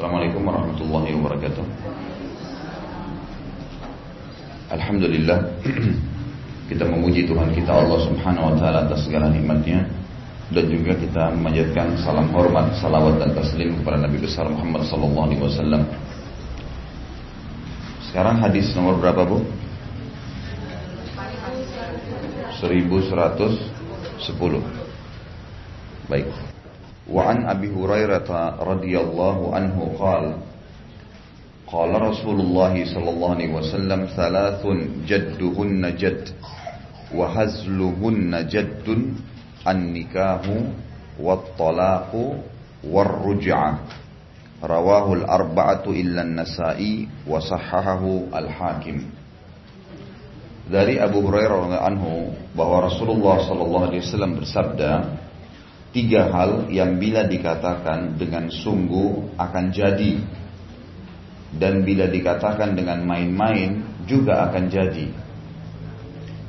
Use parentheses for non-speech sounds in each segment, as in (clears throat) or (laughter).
Assalamualaikum warahmatullahi wabarakatuh. Alhamdulillah (clears throat) Kita memuji Tuhan kita Allah subhanahu wa ta'ala atas segala nikmatnya Dan juga kita memanjatkan salam hormat, salawat dan taslim kepada Nabi besar Muhammad sallallahu alaihi wasallam. Sekarang hadis nomor berapa Bu? 1110 Baik وعن أبي هريرة رضي الله عنه قال قال رسول الله صلى الله عليه وسلم ثلاث جدهن جد وهزلهن جد النكاه والطلاق والرجعة. رواه الأربعة إلا النسائي وصححه الحاكم. Dari Abu Hurairah anhu bahwa Rasulullah sallallahu alaihi wasallam bersabda Tiga hal yang bila dikatakan dengan sungguh akan jadi dan bila dikatakan dengan main-main juga akan jadi.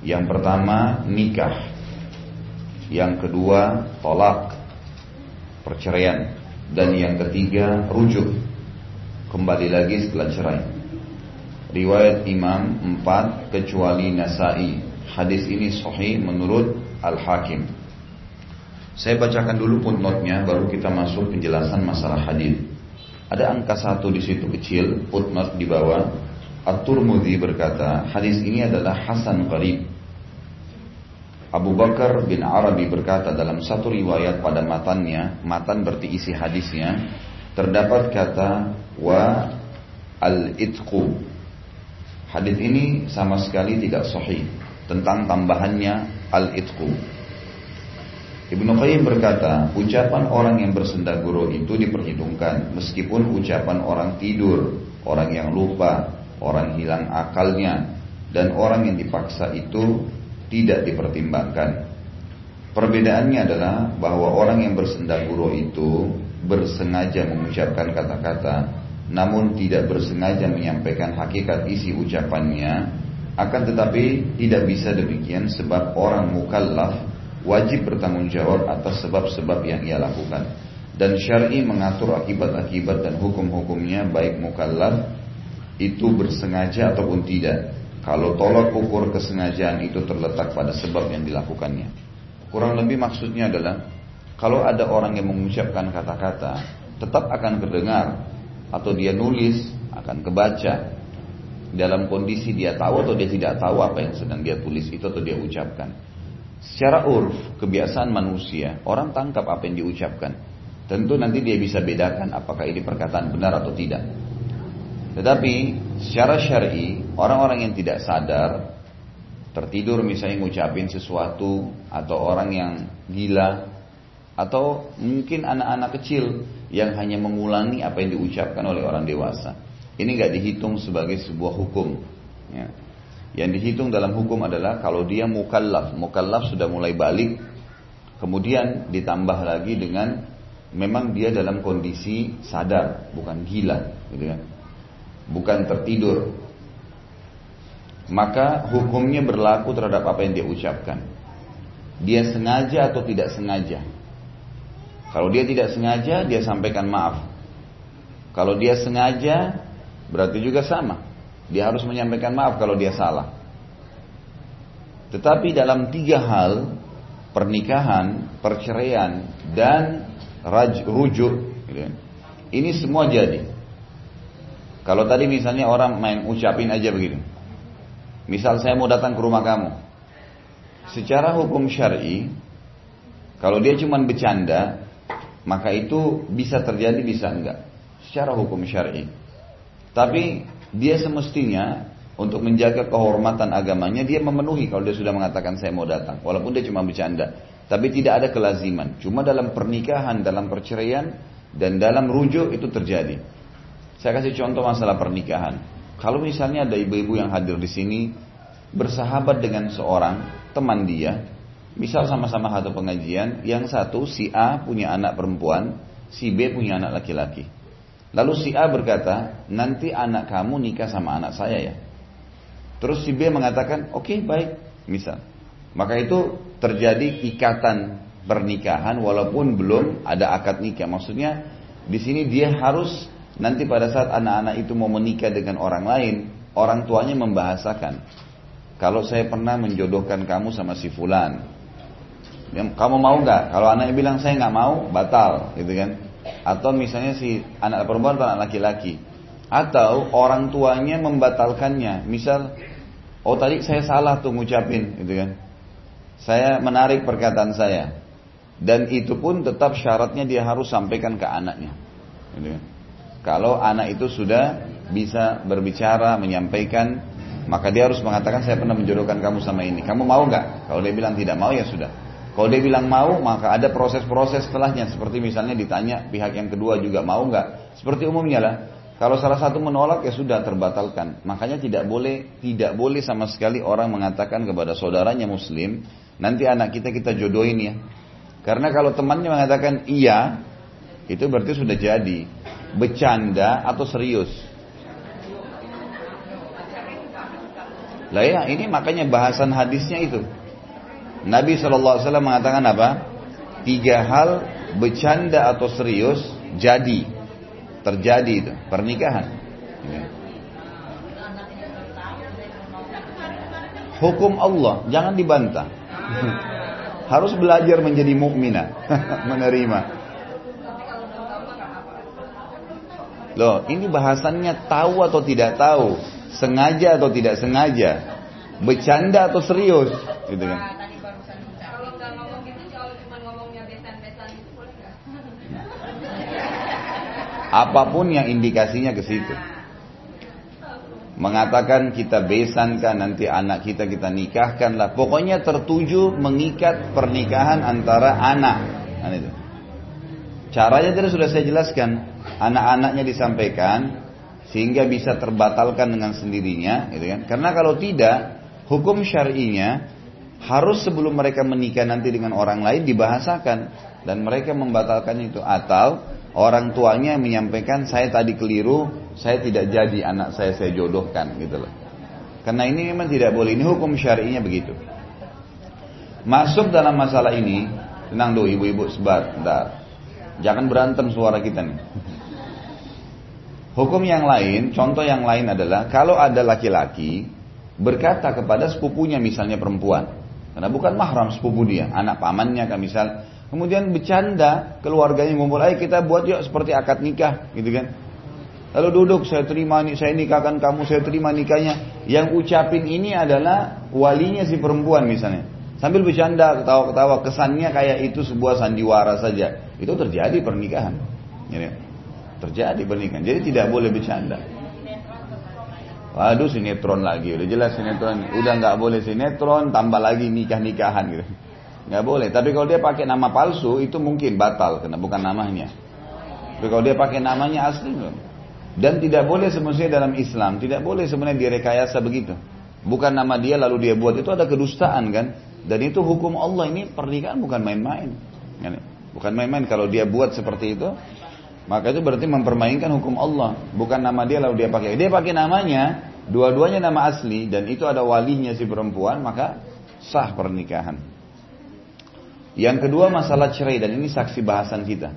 Yang pertama nikah, yang kedua tolak, perceraian, dan yang ketiga rujuk. Kembali lagi setelah cerai. Riwayat Imam empat kecuali Nasai. Hadis ini sahih menurut Al-Hakim. Saya bacakan dulu footnote-nya baru kita masuk penjelasan masalah hadis. Ada angka satu di situ kecil, footnote di bawah. At-Turmudi berkata, hadis ini adalah Hasan Qarib. Abu Bakar bin Arabi berkata dalam satu riwayat pada matannya, matan berarti isi hadisnya, terdapat kata wa al-itqu. Hadis ini sama sekali tidak sahih tentang tambahannya al-itqu. Ibnu Qayyim berkata, ucapan orang yang bersenda guru itu diperhitungkan meskipun ucapan orang tidur, orang yang lupa, orang hilang akalnya, dan orang yang dipaksa itu tidak dipertimbangkan. Perbedaannya adalah bahwa orang yang bersenda guru itu bersengaja mengucapkan kata-kata, namun tidak bersengaja menyampaikan hakikat isi ucapannya, akan tetapi tidak bisa demikian sebab orang mukallaf wajib bertanggung jawab atas sebab-sebab yang ia lakukan. Dan syar'i mengatur akibat-akibat dan hukum-hukumnya baik mukallaf itu bersengaja ataupun tidak. Kalau tolak ukur kesengajaan itu terletak pada sebab yang dilakukannya. Kurang lebih maksudnya adalah kalau ada orang yang mengucapkan kata-kata tetap akan terdengar atau dia nulis akan kebaca dalam kondisi dia tahu atau dia tidak tahu apa yang sedang dia tulis itu atau dia ucapkan. Secara urf, kebiasaan manusia, orang tangkap apa yang diucapkan. Tentu nanti dia bisa bedakan apakah ini perkataan benar atau tidak. Tetapi secara syar'i, orang-orang yang tidak sadar, tertidur misalnya ngucapin sesuatu, atau orang yang gila, atau mungkin anak-anak kecil yang hanya mengulangi apa yang diucapkan oleh orang dewasa. Ini nggak dihitung sebagai sebuah hukum. Ya. Yang dihitung dalam hukum adalah kalau dia mukallaf, mukallaf sudah mulai balik, kemudian ditambah lagi dengan memang dia dalam kondisi sadar, bukan gila, gitu kan? Bukan tertidur. Maka hukumnya berlaku terhadap apa yang dia ucapkan. Dia sengaja atau tidak sengaja. Kalau dia tidak sengaja, dia sampaikan maaf. Kalau dia sengaja, berarti juga sama. Dia harus menyampaikan maaf kalau dia salah. Tetapi dalam tiga hal, pernikahan, perceraian, dan raj, rujuk, gitu kan, ini semua jadi. Kalau tadi misalnya orang main ucapin aja begitu. Misal saya mau datang ke rumah kamu. Secara hukum syari, kalau dia cuma bercanda, maka itu bisa terjadi bisa enggak. Secara hukum syari. Tapi dia semestinya untuk menjaga kehormatan agamanya dia memenuhi kalau dia sudah mengatakan saya mau datang. Walaupun dia cuma bercanda. Tapi tidak ada kelaziman. Cuma dalam pernikahan dalam perceraian dan dalam rujuk itu terjadi. Saya kasih contoh masalah pernikahan. Kalau misalnya ada ibu-ibu yang hadir di sini bersahabat dengan seorang teman dia misal sama-sama satu pengajian yang satu si A punya anak perempuan si B punya anak laki-laki Lalu si A berkata, nanti anak kamu nikah sama anak saya ya. Terus si B mengatakan, oke okay, baik, misal. Maka itu terjadi ikatan pernikahan walaupun belum ada akad nikah. Maksudnya di sini dia harus nanti pada saat anak-anak itu mau menikah dengan orang lain, orang tuanya membahasakan, kalau saya pernah menjodohkan kamu sama si fulan, kamu mau nggak? Kalau anaknya bilang saya nggak mau, batal, gitu kan? Atau misalnya si anak perempuan atau anak laki-laki, atau orang tuanya membatalkannya, misal, oh tadi saya salah tuh ngucapin, gitu kan? Saya menarik perkataan saya, dan itu pun tetap syaratnya dia harus sampaikan ke anaknya. Gitu kan? Kalau anak itu sudah bisa berbicara, menyampaikan, maka dia harus mengatakan saya pernah menjodohkan kamu sama ini. Kamu mau nggak? Kalau dia bilang tidak mau ya sudah. Kalau dia bilang mau, maka ada proses-proses setelahnya. Seperti misalnya ditanya pihak yang kedua juga mau nggak? Seperti umumnya lah. Kalau salah satu menolak ya sudah terbatalkan. Makanya tidak boleh tidak boleh sama sekali orang mengatakan kepada saudaranya muslim, nanti anak kita kita jodohin ya. Karena kalau temannya mengatakan iya, itu berarti sudah jadi bercanda atau serius? Lah ya, ini makanya bahasan hadisnya itu. Nabi SAW mengatakan apa? Tiga hal bercanda atau serius jadi terjadi itu pernikahan. Ya. Hukum Allah jangan dibantah. (laughs) Harus belajar menjadi mukminah, (laughs) menerima. Loh, ini bahasannya tahu atau tidak tahu, sengaja atau tidak sengaja, bercanda atau serius, gitu kan? Apa pun yang indikasinya ke situ. Mengatakan kita besankan nanti anak kita kita nikahkan lah. Pokoknya tertuju mengikat pernikahan antara anak. Kan itu. Caranya tadi sudah saya jelaskan anak-anaknya disampaikan sehingga bisa terbatalkan dengan sendirinya, gitu kan? Karena kalau tidak, hukum syar'inya harus sebelum mereka menikah nanti dengan orang lain dibahasakan dan mereka membatalkan itu atau orang tuanya menyampaikan saya tadi keliru, saya tidak jadi anak saya saya jodohkan gitu loh. Karena ini memang tidak boleh, ini hukum syar'inya begitu. Masuk dalam masalah ini, tenang dulu ibu-ibu sebat. Jangan berantem suara kita nih. Hukum yang lain, contoh yang lain adalah kalau ada laki-laki berkata kepada sepupunya misalnya perempuan, karena bukan mahram sepupu dia, anak pamannya kan misal, kemudian bercanda keluarganya ngumpul, ayo kita buat yuk seperti akad nikah, gitu kan? Lalu duduk, saya terima nih, saya nikahkan kamu, saya terima nikahnya. Yang ucapin ini adalah walinya si perempuan misalnya. Sambil bercanda, ketawa-ketawa, kesannya kayak itu sebuah sandiwara saja. Itu terjadi pernikahan. Ya, Terjadi pernikahan. Jadi tidak boleh bercanda. Waduh sinetron lagi, udah jelas sinetron, udah nggak boleh sinetron, tambah lagi nikah-nikahan gitu. Nggak boleh. Tapi kalau dia pakai nama palsu itu mungkin batal karena bukan namanya. Tapi kalau dia pakai namanya asli dan tidak boleh semestinya dalam Islam, tidak boleh sebenarnya direkayasa begitu. Bukan nama dia lalu dia buat itu ada kedustaan kan? Dan itu hukum Allah ini pernikahan bukan main-main. Bukan main-main kalau dia buat seperti itu maka itu berarti mempermainkan hukum Allah, bukan nama dia lalu dia pakai. Dia pakai namanya, dua-duanya nama asli dan itu ada walinya si perempuan, maka sah pernikahan. Yang kedua masalah cerai dan ini saksi bahasan kita.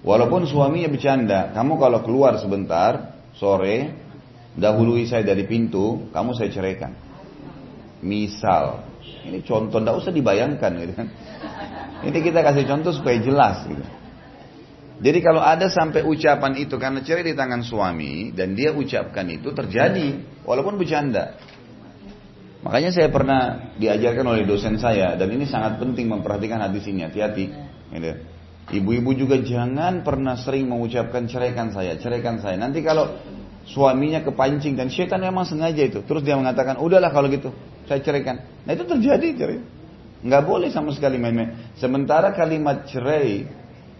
Walaupun suaminya bercanda, kamu kalau keluar sebentar sore, dahului saya dari pintu, kamu saya ceraikan. Misal, ini contoh, tidak usah dibayangkan gitu kan. Ini kita kasih contoh supaya jelas gitu. Jadi kalau ada sampai ucapan itu karena cerai di tangan suami dan dia ucapkan itu terjadi walaupun bercanda. Makanya saya pernah diajarkan oleh dosen saya dan ini sangat penting memperhatikan hadis ini hati-hati. Ibu-ibu juga jangan pernah sering mengucapkan ceraikan saya, ceraikan saya. Nanti kalau suaminya kepancing dan syaitan memang sengaja itu, terus dia mengatakan udahlah kalau gitu saya ceraikan. Nah itu terjadi cerai. Nggak boleh sama sekali main-main. Sementara kalimat cerai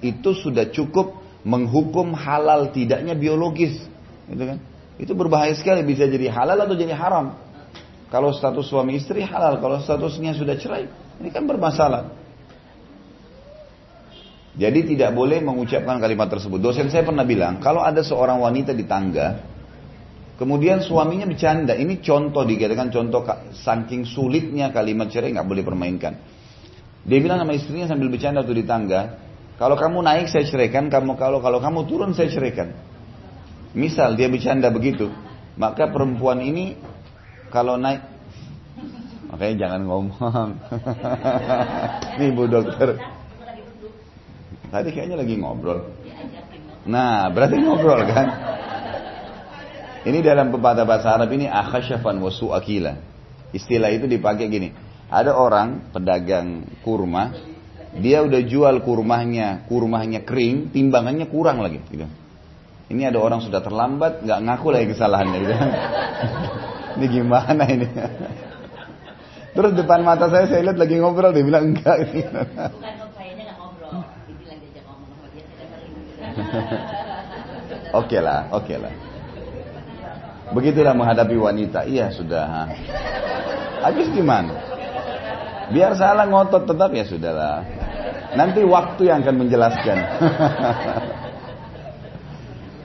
itu sudah cukup menghukum halal tidaknya biologis, gitu kan? Itu berbahaya sekali bisa jadi halal atau jadi haram. Kalau status suami istri halal, kalau statusnya sudah cerai, ini kan bermasalah. Jadi tidak boleh mengucapkan kalimat tersebut. Dosen saya pernah bilang, kalau ada seorang wanita di tangga, kemudian suaminya bercanda, ini contoh dikatakan contoh saking sulitnya kalimat cerai nggak boleh permainkan. Dia bilang sama istrinya sambil bercanda tuh di tangga, kalau kamu naik saya ceraikan, kamu kalau kalau kamu turun saya ceraikan. Misal dia bercanda begitu, maka perempuan ini kalau naik Makanya jangan ngomong. (laughs) Nih Bu Dokter. Tadi kayaknya lagi ngobrol. Nah, berarti ngobrol kan? Ini dalam pepatah bahasa Arab ini akhasyafan wasu akila. Istilah itu dipakai gini. Ada orang pedagang kurma, dia udah jual kurmanya, kurmanya kering, timbangannya kurang lagi. Gitu. Ini ada orang sudah terlambat, nggak ngaku lagi kesalahannya. Gitu. Ini gimana ini? Terus depan mata saya saya lihat lagi ngobrol, dia bilang enggak. Bukan, nggak ngobrol, dibilang diajak ngomong sama dia, Oke lah, oke lah. Begitulah menghadapi wanita. Iya sudah. Habis gimana? Biar salah ngotot tetap ya sudahlah. Nanti waktu yang akan menjelaskan. (laughs)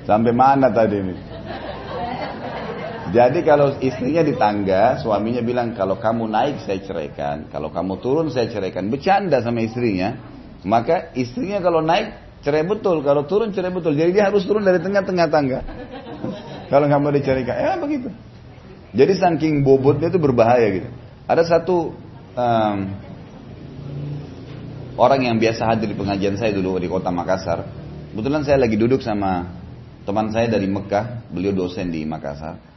Sampai mana tadi ini? Jadi kalau istrinya di tangga, suaminya bilang kalau kamu naik saya ceraikan, kalau kamu turun saya ceraikan. Bercanda sama istrinya, maka istrinya kalau naik cerai betul, kalau turun cerai betul. Jadi dia harus turun dari tengah-tengah tangga. (laughs) kalau nggak mau diceraikan, ya begitu. Jadi saking bobotnya itu berbahaya gitu. Ada satu um, orang yang biasa hadir di pengajian saya dulu di kota Makassar. Kebetulan saya lagi duduk sama teman saya dari Mekah, beliau dosen di Makassar.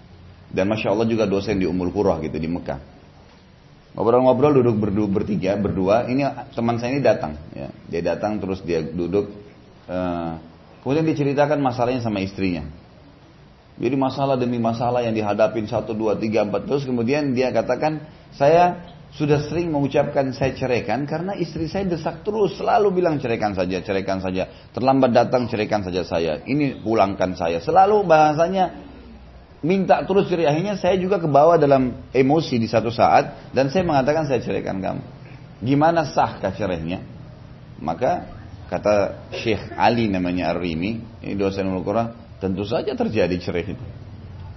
Dan Masya Allah juga dosen di Umul Qurah gitu di Mekah. Ngobrol-ngobrol duduk berdua, bertiga, berdua. Ini teman saya ini datang. Ya. Dia datang terus dia duduk. Uh, kemudian diceritakan masalahnya sama istrinya. Jadi masalah demi masalah yang dihadapin satu, dua, tiga, empat terus kemudian dia katakan saya sudah sering mengucapkan saya ceraikan karena istri saya desak terus selalu bilang ceraikan saja, ceraikan saja. Terlambat datang ceraikan saja saya. Ini pulangkan saya. Selalu bahasanya minta terus cerai. Akhirnya saya juga kebawa dalam emosi di satu saat dan saya mengatakan saya ceraikan kamu. Gimana sahkah cerainya? Maka kata Syekh Ali namanya Ar-Rimi, ini dosen Al-Quran, Tentu saja terjadi cerai itu.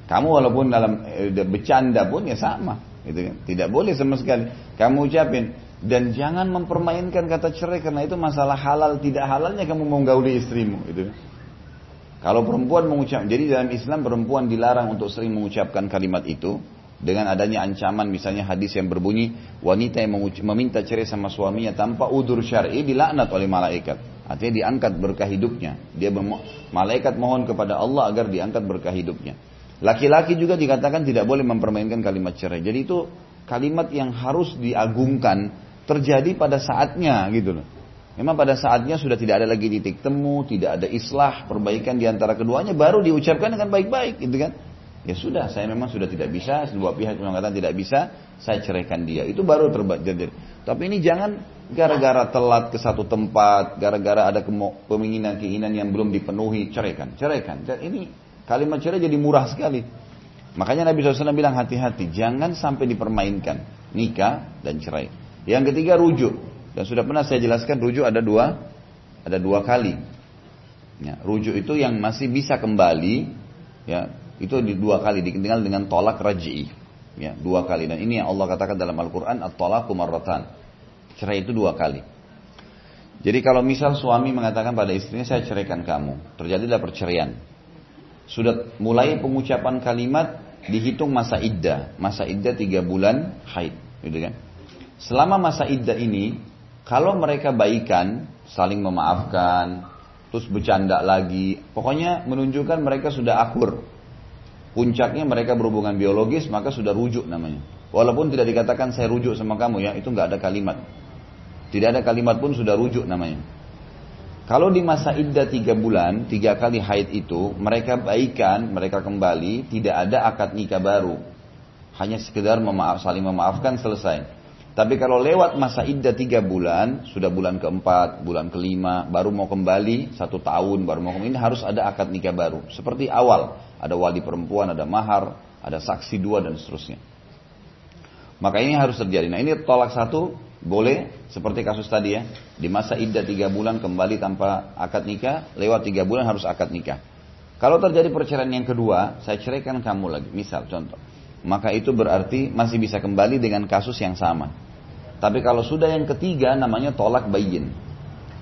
Kamu walaupun dalam eh, bercanda pun ya sama, gitu kan. Tidak boleh sama sekali. Kamu ucapin dan jangan mempermainkan kata cerai karena itu masalah halal tidak halalnya kamu mau gauli istrimu, gitu. Kalau perempuan mengucap, jadi dalam Islam perempuan dilarang untuk sering mengucapkan kalimat itu dengan adanya ancaman misalnya hadis yang berbunyi wanita yang meminta cerai sama suaminya tanpa udur syar'i dilaknat oleh malaikat. Artinya diangkat berkah hidupnya. Dia malaikat mohon kepada Allah agar diangkat berkah hidupnya. Laki-laki juga dikatakan tidak boleh mempermainkan kalimat cerai. Jadi itu kalimat yang harus diagungkan terjadi pada saatnya gitu loh. Memang pada saatnya sudah tidak ada lagi titik temu, tidak ada islah, perbaikan di antara keduanya baru diucapkan dengan baik-baik gitu kan. Ya sudah, saya memang sudah tidak bisa, sebuah pihak mengatakan tidak bisa, saya ceraikan dia. Itu baru terjadi. Tapi ini jangan gara-gara telat ke satu tempat, gara-gara ada keinginan-keinginan yang belum dipenuhi, ceraikan, ceraikan. Ini kalimat cerai jadi murah sekali. Makanya Nabi SAW bilang hati-hati, jangan sampai dipermainkan nikah dan cerai. Yang ketiga rujuk. Dan sudah pernah saya jelaskan rujuk ada dua, ada dua kali. Ya, rujuk itu yang masih bisa kembali, ya itu di dua kali dikenal dengan tolak raj'i. Ya, dua kali dan ini yang Allah katakan dalam Al-Qur'an at-talaqu marratan. Cerai itu dua kali. Jadi kalau misal suami mengatakan pada istrinya saya ceraikan kamu, terjadilah perceraian. Sudah mulai pengucapan kalimat dihitung masa iddah. Masa iddah tiga bulan haid, gitu kan? Selama masa iddah ini, kalau mereka baikan, saling memaafkan, terus bercanda lagi, pokoknya menunjukkan mereka sudah akur, puncaknya mereka berhubungan biologis maka sudah rujuk namanya. Walaupun tidak dikatakan saya rujuk sama kamu ya, itu nggak ada kalimat. Tidak ada kalimat pun sudah rujuk namanya. Kalau di masa iddah tiga bulan, tiga kali haid itu, mereka baikan, mereka kembali, tidak ada akad nikah baru. Hanya sekedar memaaf, saling memaafkan, selesai. Tapi kalau lewat masa iddah tiga bulan, sudah bulan keempat, bulan kelima, baru mau kembali, satu tahun baru mau kembali, harus ada akad nikah baru. Seperti awal, ada wali perempuan, ada mahar, ada saksi dua dan seterusnya. Maka ini harus terjadi. Nah ini tolak satu, boleh, seperti kasus tadi ya, di masa iddah tiga bulan kembali tanpa akad nikah, lewat tiga bulan harus akad nikah. Kalau terjadi perceraian yang kedua, saya ceraikan kamu lagi, misal contoh maka itu berarti masih bisa kembali dengan kasus yang sama. Tapi kalau sudah yang ketiga namanya tolak bayin.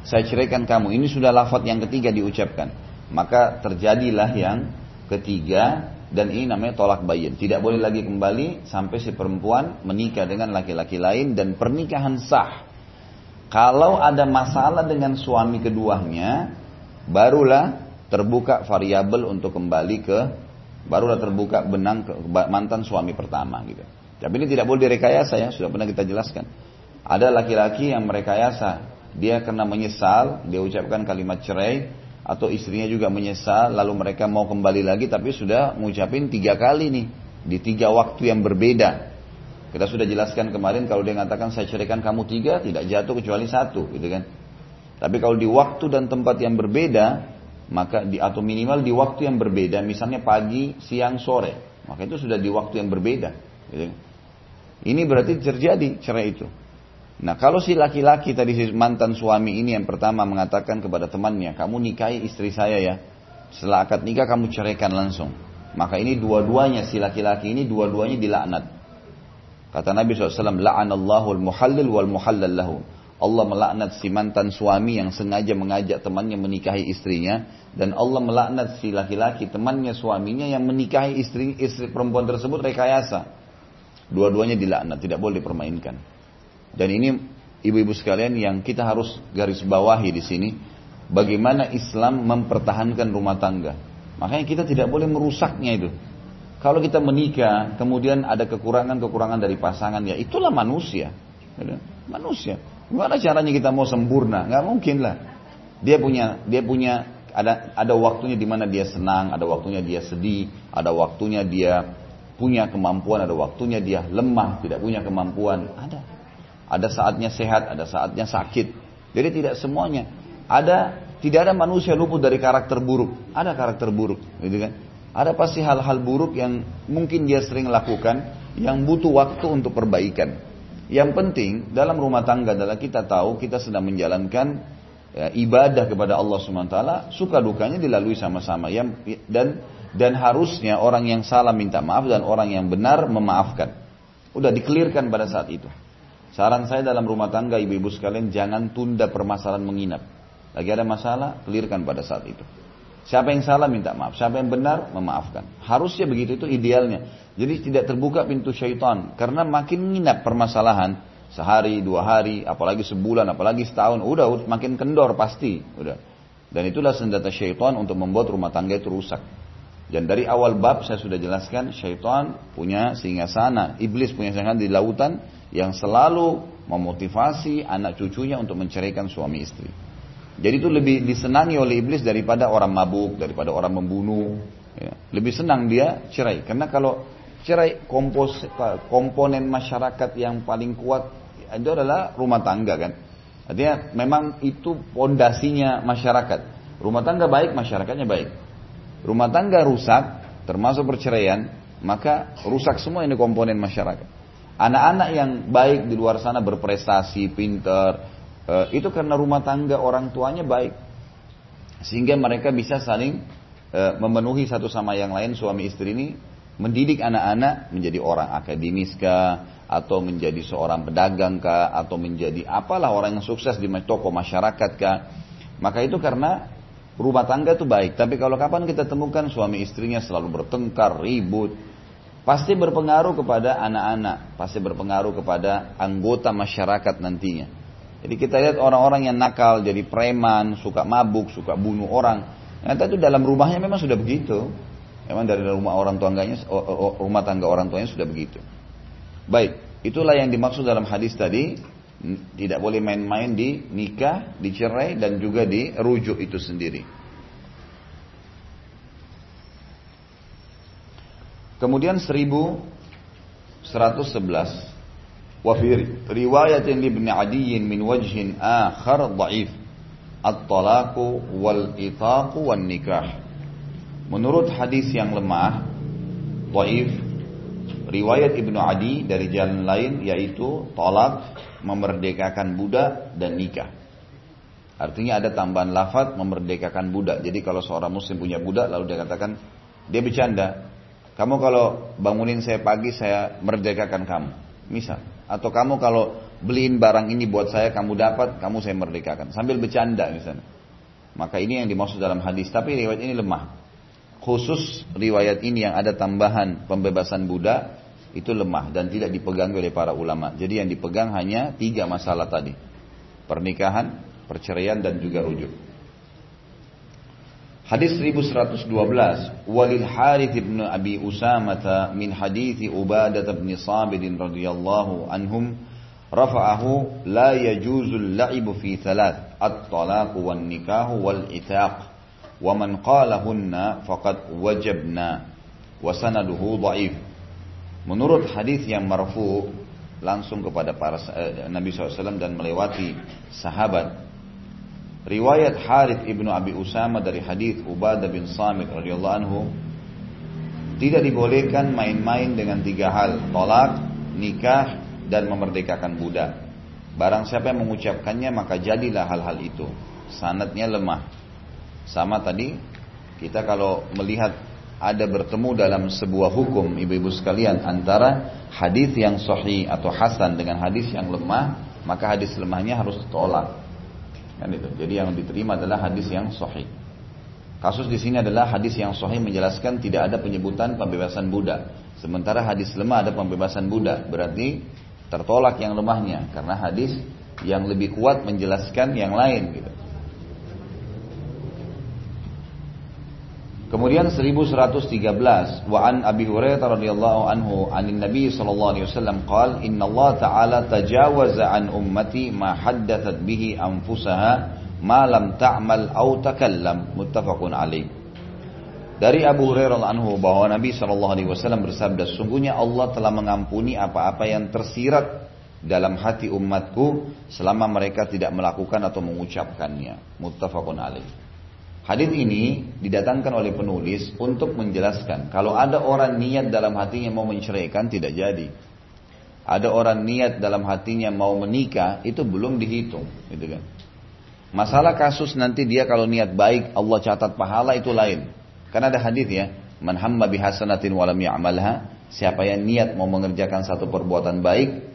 Saya ceraikan kamu, ini sudah lafat yang ketiga diucapkan. Maka terjadilah yang ketiga dan ini namanya tolak bayin. Tidak boleh lagi kembali sampai si perempuan menikah dengan laki-laki lain dan pernikahan sah. Kalau ada masalah dengan suami keduanya, barulah terbuka variabel untuk kembali ke barulah terbuka benang ke mantan suami pertama gitu. Tapi ini tidak boleh direkayasa ya, sudah pernah kita jelaskan. Ada laki-laki yang merekayasa, dia karena menyesal, dia ucapkan kalimat cerai, atau istrinya juga menyesal lalu mereka mau kembali lagi tapi sudah mengucapin tiga kali nih di tiga waktu yang berbeda kita sudah jelaskan kemarin kalau dia mengatakan saya ceraikan kamu tiga tidak jatuh kecuali satu gitu kan tapi kalau di waktu dan tempat yang berbeda maka di atau minimal di waktu yang berbeda misalnya pagi siang sore maka itu sudah di waktu yang berbeda gitu. ini berarti terjadi cerai itu Nah kalau si laki-laki tadi si mantan suami ini yang pertama mengatakan kepada temannya, kamu nikahi istri saya ya. Setelah akad nikah kamu ceraikan langsung. Maka ini dua-duanya si laki-laki ini dua-duanya dilaknat. Kata Nabi SAW, la'anallahu al-muhallil wal muhallal lahu. Allah melaknat si mantan suami yang sengaja mengajak temannya menikahi istrinya dan Allah melaknat si laki-laki temannya suaminya yang menikahi istri istri perempuan tersebut rekayasa. Dua-duanya dilaknat, tidak boleh dipermainkan. Dan ini ibu-ibu sekalian yang kita harus garis bawahi di sini, bagaimana Islam mempertahankan rumah tangga. Makanya kita tidak boleh merusaknya itu. Kalau kita menikah, kemudian ada kekurangan-kekurangan dari pasangan, ya itulah manusia. Manusia. Gimana caranya kita mau sempurna? Gak mungkin lah. Dia punya, dia punya ada ada waktunya di mana dia senang, ada waktunya dia sedih, ada waktunya dia punya kemampuan, ada waktunya dia lemah, tidak punya kemampuan, ada. Ada saatnya sehat, ada saatnya sakit. Jadi tidak semuanya. Ada tidak ada manusia luput dari karakter buruk. Ada karakter buruk, gitu kan? Ada pasti hal-hal buruk yang mungkin dia sering lakukan yang butuh waktu untuk perbaikan. Yang penting dalam rumah tangga adalah kita tahu kita sedang menjalankan ya, ibadah kepada Allah SWT, suka dukanya dilalui sama-sama. Yang dan dan harusnya orang yang salah minta maaf dan orang yang benar memaafkan. Udah dikelirkan pada saat itu. Saran saya dalam rumah tangga ibu-ibu sekalian jangan tunda permasalahan menginap. Lagi ada masalah, clearkan pada saat itu. Siapa yang salah minta maaf, siapa yang benar memaafkan. Harusnya begitu itu idealnya. Jadi tidak terbuka pintu syaitan karena makin nginap permasalahan sehari, dua hari, apalagi sebulan, apalagi setahun, udah, makin kendor pasti, udah. Dan itulah senjata syaitan untuk membuat rumah tangga itu rusak. Dan dari awal bab saya sudah jelaskan syaitan punya sana, iblis punya singgah di lautan yang selalu memotivasi anak cucunya untuk menceraikan suami istri. Jadi itu lebih disenangi oleh iblis daripada orang mabuk, daripada orang membunuh. Ya. Lebih senang dia cerai. Karena kalau cerai kompos, komponen masyarakat yang paling kuat itu adalah rumah tangga kan. Artinya memang itu pondasinya masyarakat. Rumah tangga baik, masyarakatnya baik. Rumah tangga rusak, termasuk perceraian, maka rusak semua ini komponen masyarakat. Anak-anak yang baik di luar sana berprestasi, pinter, eh, itu karena rumah tangga orang tuanya baik. Sehingga mereka bisa saling eh, memenuhi satu sama yang lain suami istri ini mendidik anak-anak menjadi orang akademis kah atau menjadi seorang pedagang kah atau menjadi apalah orang yang sukses di toko masyarakat kah maka itu karena rumah tangga itu baik tapi kalau kapan kita temukan suami istrinya selalu bertengkar ribut pasti berpengaruh kepada anak-anak, pasti berpengaruh kepada anggota masyarakat nantinya. Jadi kita lihat orang-orang yang nakal, jadi preman, suka mabuk, suka bunuh orang. Ternyata itu dalam rumahnya memang sudah begitu. Memang dari rumah orang tuanya, rumah tangga orang tuanya sudah begitu. Baik, itulah yang dimaksud dalam hadis tadi. Tidak boleh main-main di nikah, dicerai, dan juga dirujuk itu sendiri. Kemudian 1111 wa fi riwayatin Ibn Adi min wajhin akhar dhaif at-talaqu wal itaqu wan nikah. Menurut hadis yang lemah dhaif riwayat Ibnu Adi dari jalan lain yaitu tolak memerdekakan budak dan nikah. Artinya ada tambahan lafaz memerdekakan budak. Jadi kalau seorang muslim punya budak lalu dia katakan dia bercanda, kamu kalau bangunin saya pagi, saya merdekakan kamu. Misal. Atau kamu kalau beliin barang ini buat saya, kamu dapat, kamu saya merdekakan. Sambil bercanda misalnya. Maka ini yang dimaksud dalam hadis. Tapi riwayat ini lemah. Khusus riwayat ini yang ada tambahan pembebasan budak itu lemah dan tidak dipegang oleh para ulama. Jadi yang dipegang hanya tiga masalah tadi. Pernikahan, perceraian dan juga rujuk. Hadis 1112 Walil Harith ibn Abi Usamah min hadithi Ubadah bin Sabit radhiyallahu anhum rafa'ahu la yajuzul la'ibu fi thalath at-talaq wan nikah wal itaq wa man qalahunna faqad wajabna wa Menurut hadis yang marfu langsung kepada para eh, Nabi SAW dan melewati sahabat. Riwayat Harith ibnu Abi Usama dari hadis Ubadah bin Samit radhiyallahu anhu tidak dibolehkan main-main dengan tiga hal, tolak, nikah, dan memerdekakan budak. Barang siapa yang mengucapkannya maka jadilah hal-hal itu. Sanatnya lemah. Sama tadi kita kalau melihat ada bertemu dalam sebuah hukum ibu-ibu sekalian antara hadis yang sahih atau hasan dengan hadis yang lemah, maka hadis lemahnya harus ditolak. Kan itu. Jadi yang diterima adalah hadis yang sahih. Kasus di sini adalah hadis yang sahih menjelaskan tidak ada penyebutan pembebasan budak. Sementara hadis lemah ada pembebasan budak, berarti tertolak yang lemahnya karena hadis yang lebih kuat menjelaskan yang lain gitu. Kemudian 1113 wa an Abi Hurairah radhiyallahu anhu anin Nabi sallallahu alaihi wasallam qala inna Allah ta'ala tajawaza an ummati ma haddathat bihi anfusaha ma lam ta'mal aw takallam muttafaqun alaih. Dari Abu Hurairah anhu bahwa Nabi sallallahu alaihi wasallam bersabda sungguhnya Allah telah mengampuni apa-apa yang tersirat dalam hati umatku selama mereka tidak melakukan atau mengucapkannya. Muttafaqun alaih. Hadis ini didatangkan oleh penulis untuk menjelaskan kalau ada orang niat dalam hatinya mau menceraikan tidak jadi. Ada orang niat dalam hatinya mau menikah itu belum dihitung, gitu kan. Masalah kasus nanti dia kalau niat baik Allah catat pahala itu lain. Karena ada hadis ya, man hamma bihasanatin walam ya'malha, siapa yang niat mau mengerjakan satu perbuatan baik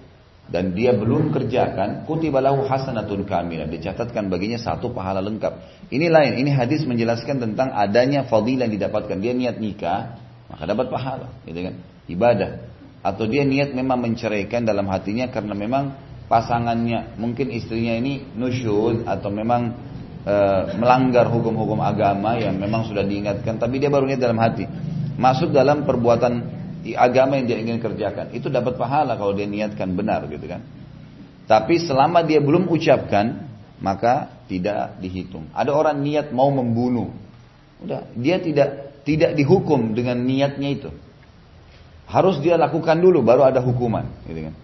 dan dia belum kerjakan, kutibalahu hasanatun kamilah, dicatatkan baginya satu pahala lengkap. Ini lain, ini hadis menjelaskan tentang adanya fadilah yang didapatkan. Dia niat nikah, maka dapat pahala, gitu kan? Ibadah. Atau dia niat memang menceraikan dalam hatinya karena memang pasangannya, mungkin istrinya ini nusyud atau memang e, melanggar hukum-hukum agama yang memang sudah diingatkan, tapi dia baru niat dalam hati. Masuk dalam perbuatan agama yang dia ingin kerjakan. Itu dapat pahala kalau dia niatkan benar gitu kan. Tapi selama dia belum ucapkan, maka tidak dihitung. Ada orang niat mau membunuh. Udah, dia tidak tidak dihukum dengan niatnya itu. Harus dia lakukan dulu baru ada hukuman, gitu kan.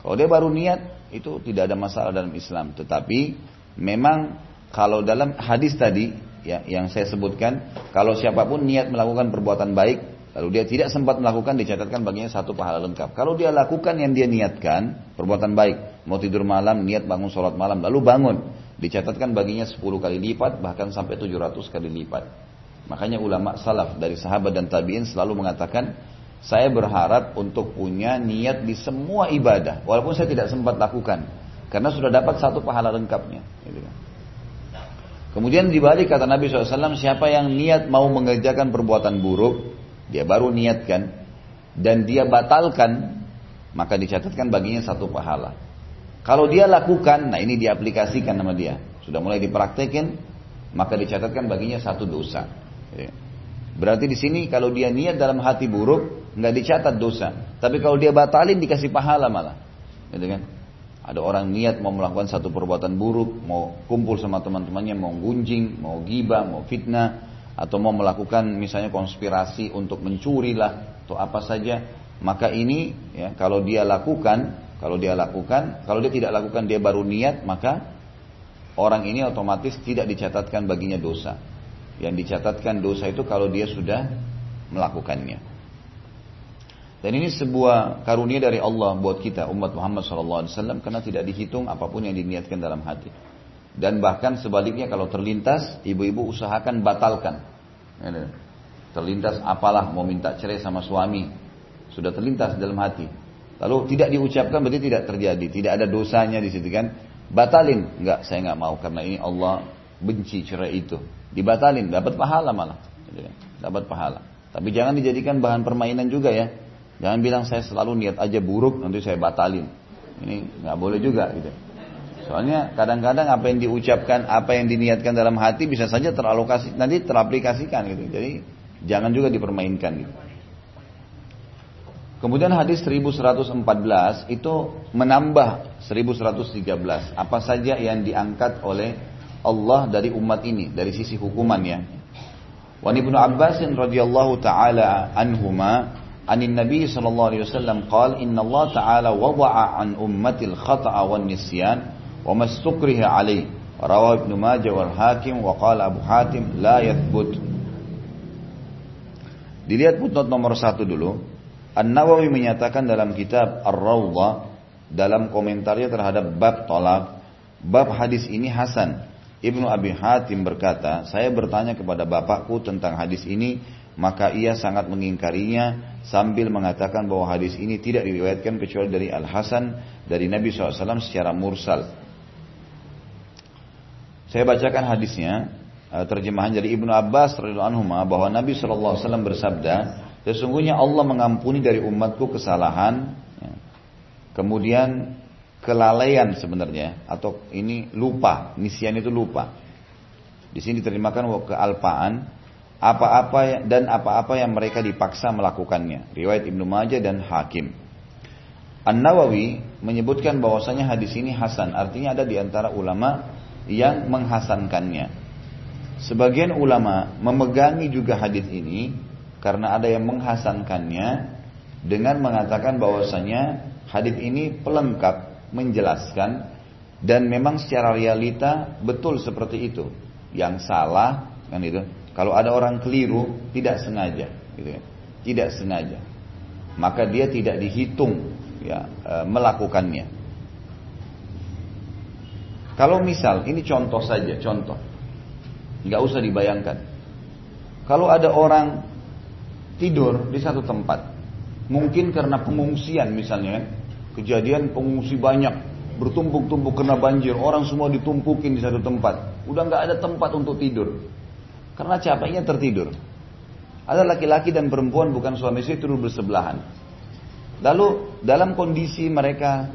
Kalau dia baru niat itu tidak ada masalah dalam Islam, tetapi memang kalau dalam hadis tadi ya yang saya sebutkan, kalau siapa pun niat melakukan perbuatan baik, Lalu dia tidak sempat melakukan dicatatkan baginya satu pahala lengkap. Kalau dia lakukan yang dia niatkan, perbuatan baik, mau tidur malam, niat bangun sholat malam, lalu bangun, dicatatkan baginya 10 kali lipat, bahkan sampai 700 kali lipat. Makanya ulama salaf dari sahabat dan tabiin selalu mengatakan, saya berharap untuk punya niat di semua ibadah, walaupun saya tidak sempat lakukan, karena sudah dapat satu pahala lengkapnya. Gitu kan. Kemudian dibalik kata Nabi SAW, siapa yang niat mau mengerjakan perbuatan buruk, dia baru niatkan dan dia batalkan maka dicatatkan baginya satu pahala. Kalau dia lakukan, nah ini diaplikasikan nama dia, sudah mulai dipraktekin, maka dicatatkan baginya satu dosa. Ya. Berarti di sini kalau dia niat dalam hati buruk, nggak dicatat dosa. Tapi kalau dia batalin dikasih pahala malah, gitu kan? Ada orang niat mau melakukan satu perbuatan buruk, mau kumpul sama teman-temannya, mau gunjing, mau gibah, mau fitnah, atau mau melakukan misalnya konspirasi untuk mencuri lah atau apa saja. Maka ini ya kalau dia lakukan kalau dia lakukan kalau dia tidak lakukan dia baru niat maka orang ini otomatis tidak dicatatkan baginya dosa. Yang dicatatkan dosa itu kalau dia sudah melakukannya. Dan ini sebuah karunia dari Allah buat kita umat Muhammad SAW karena tidak dihitung apa pun yang diniatkan dalam hati. Dan bahkan sebaliknya kalau terlintas, ibu-ibu usahakan batalkan. Terlintas apalah mau minta cerai sama suami. Sudah terlintas dalam hati. Lalu tidak diucapkan berarti tidak terjadi. Tidak ada dosanya di situ kan. Batalin. Enggak, saya enggak mau karena ini Allah benci cerai itu. Dibatalin, dapat pahala malah. dapat pahala. Tapi jangan dijadikan bahan permainan juga ya. Jangan bilang saya selalu niat aja buruk nanti saya batalin. Ini nggak boleh juga gitu. Soalnya kadang-kadang apa yang diucapkan, apa yang diniatkan dalam hati bisa saja teralokasi nanti teraplikasikan gitu. Jadi jangan juga dipermainkan gitu. Kemudian hadis 1114 itu menambah 1113 apa saja yang diangkat oleh Allah dari umat ini dari sisi hukumannya. Wa Ibnu Abbas radhiyallahu taala anhuma anin Nabi sallallahu alaihi wasallam qala inna Allah taala wada'a an ummatil khata'a wan nisyan alaihi rawahu Ibnu Majah wal Hakim wa qala Abu Hatim la yathbut Dilihat putnot nomor satu dulu. An-Nawawi menyatakan dalam kitab Ar-Rawdah dalam komentarnya terhadap bab tolak, bab hadis ini Hasan. Ibnu Abi Hatim berkata, saya bertanya kepada bapakku tentang hadis ini, maka ia sangat mengingkarinya sambil mengatakan bahwa hadis ini tidak diriwayatkan kecuali dari Al-Hasan dari Nabi SAW secara mursal. Saya bacakan hadisnya, eh, terjemahan dari Ibnu Abbas radhiyallahu anhu bahwa Nabi SAW bersabda, Sesungguhnya Allah mengampuni dari umatku kesalahan, ya. kemudian kelalaian sebenarnya atau ini lupa, nisyan itu lupa. Di sini diterjemahkan kealpaan apa-apa dan apa-apa yang mereka dipaksa melakukannya. Riwayat Ibnu Majah dan Hakim. An Nawawi menyebutkan bahwasanya hadis ini hasan, artinya ada di antara ulama yang menghasankannya. Sebagian ulama memegangi juga hadis ini karena ada yang menghasankannya dengan mengatakan bahwasanya hadis ini pelengkap menjelaskan dan memang secara realita betul seperti itu. Yang salah kan itu. Kalau ada orang keliru tidak sengaja, gitu ya. Tidak sengaja. Maka dia tidak dihitung ya e, melakukannya. Kalau misal ini contoh saja, contoh. nggak usah dibayangkan. Kalau ada orang tidur di satu tempat. Mungkin karena pengungsian misalnya. Kejadian pengungsi banyak. Bertumpuk-tumpuk kena banjir. Orang semua ditumpukin di satu tempat. Udah nggak ada tempat untuk tidur. Karena capeknya tertidur. Ada laki-laki dan perempuan bukan suami istri tidur bersebelahan. Lalu dalam kondisi mereka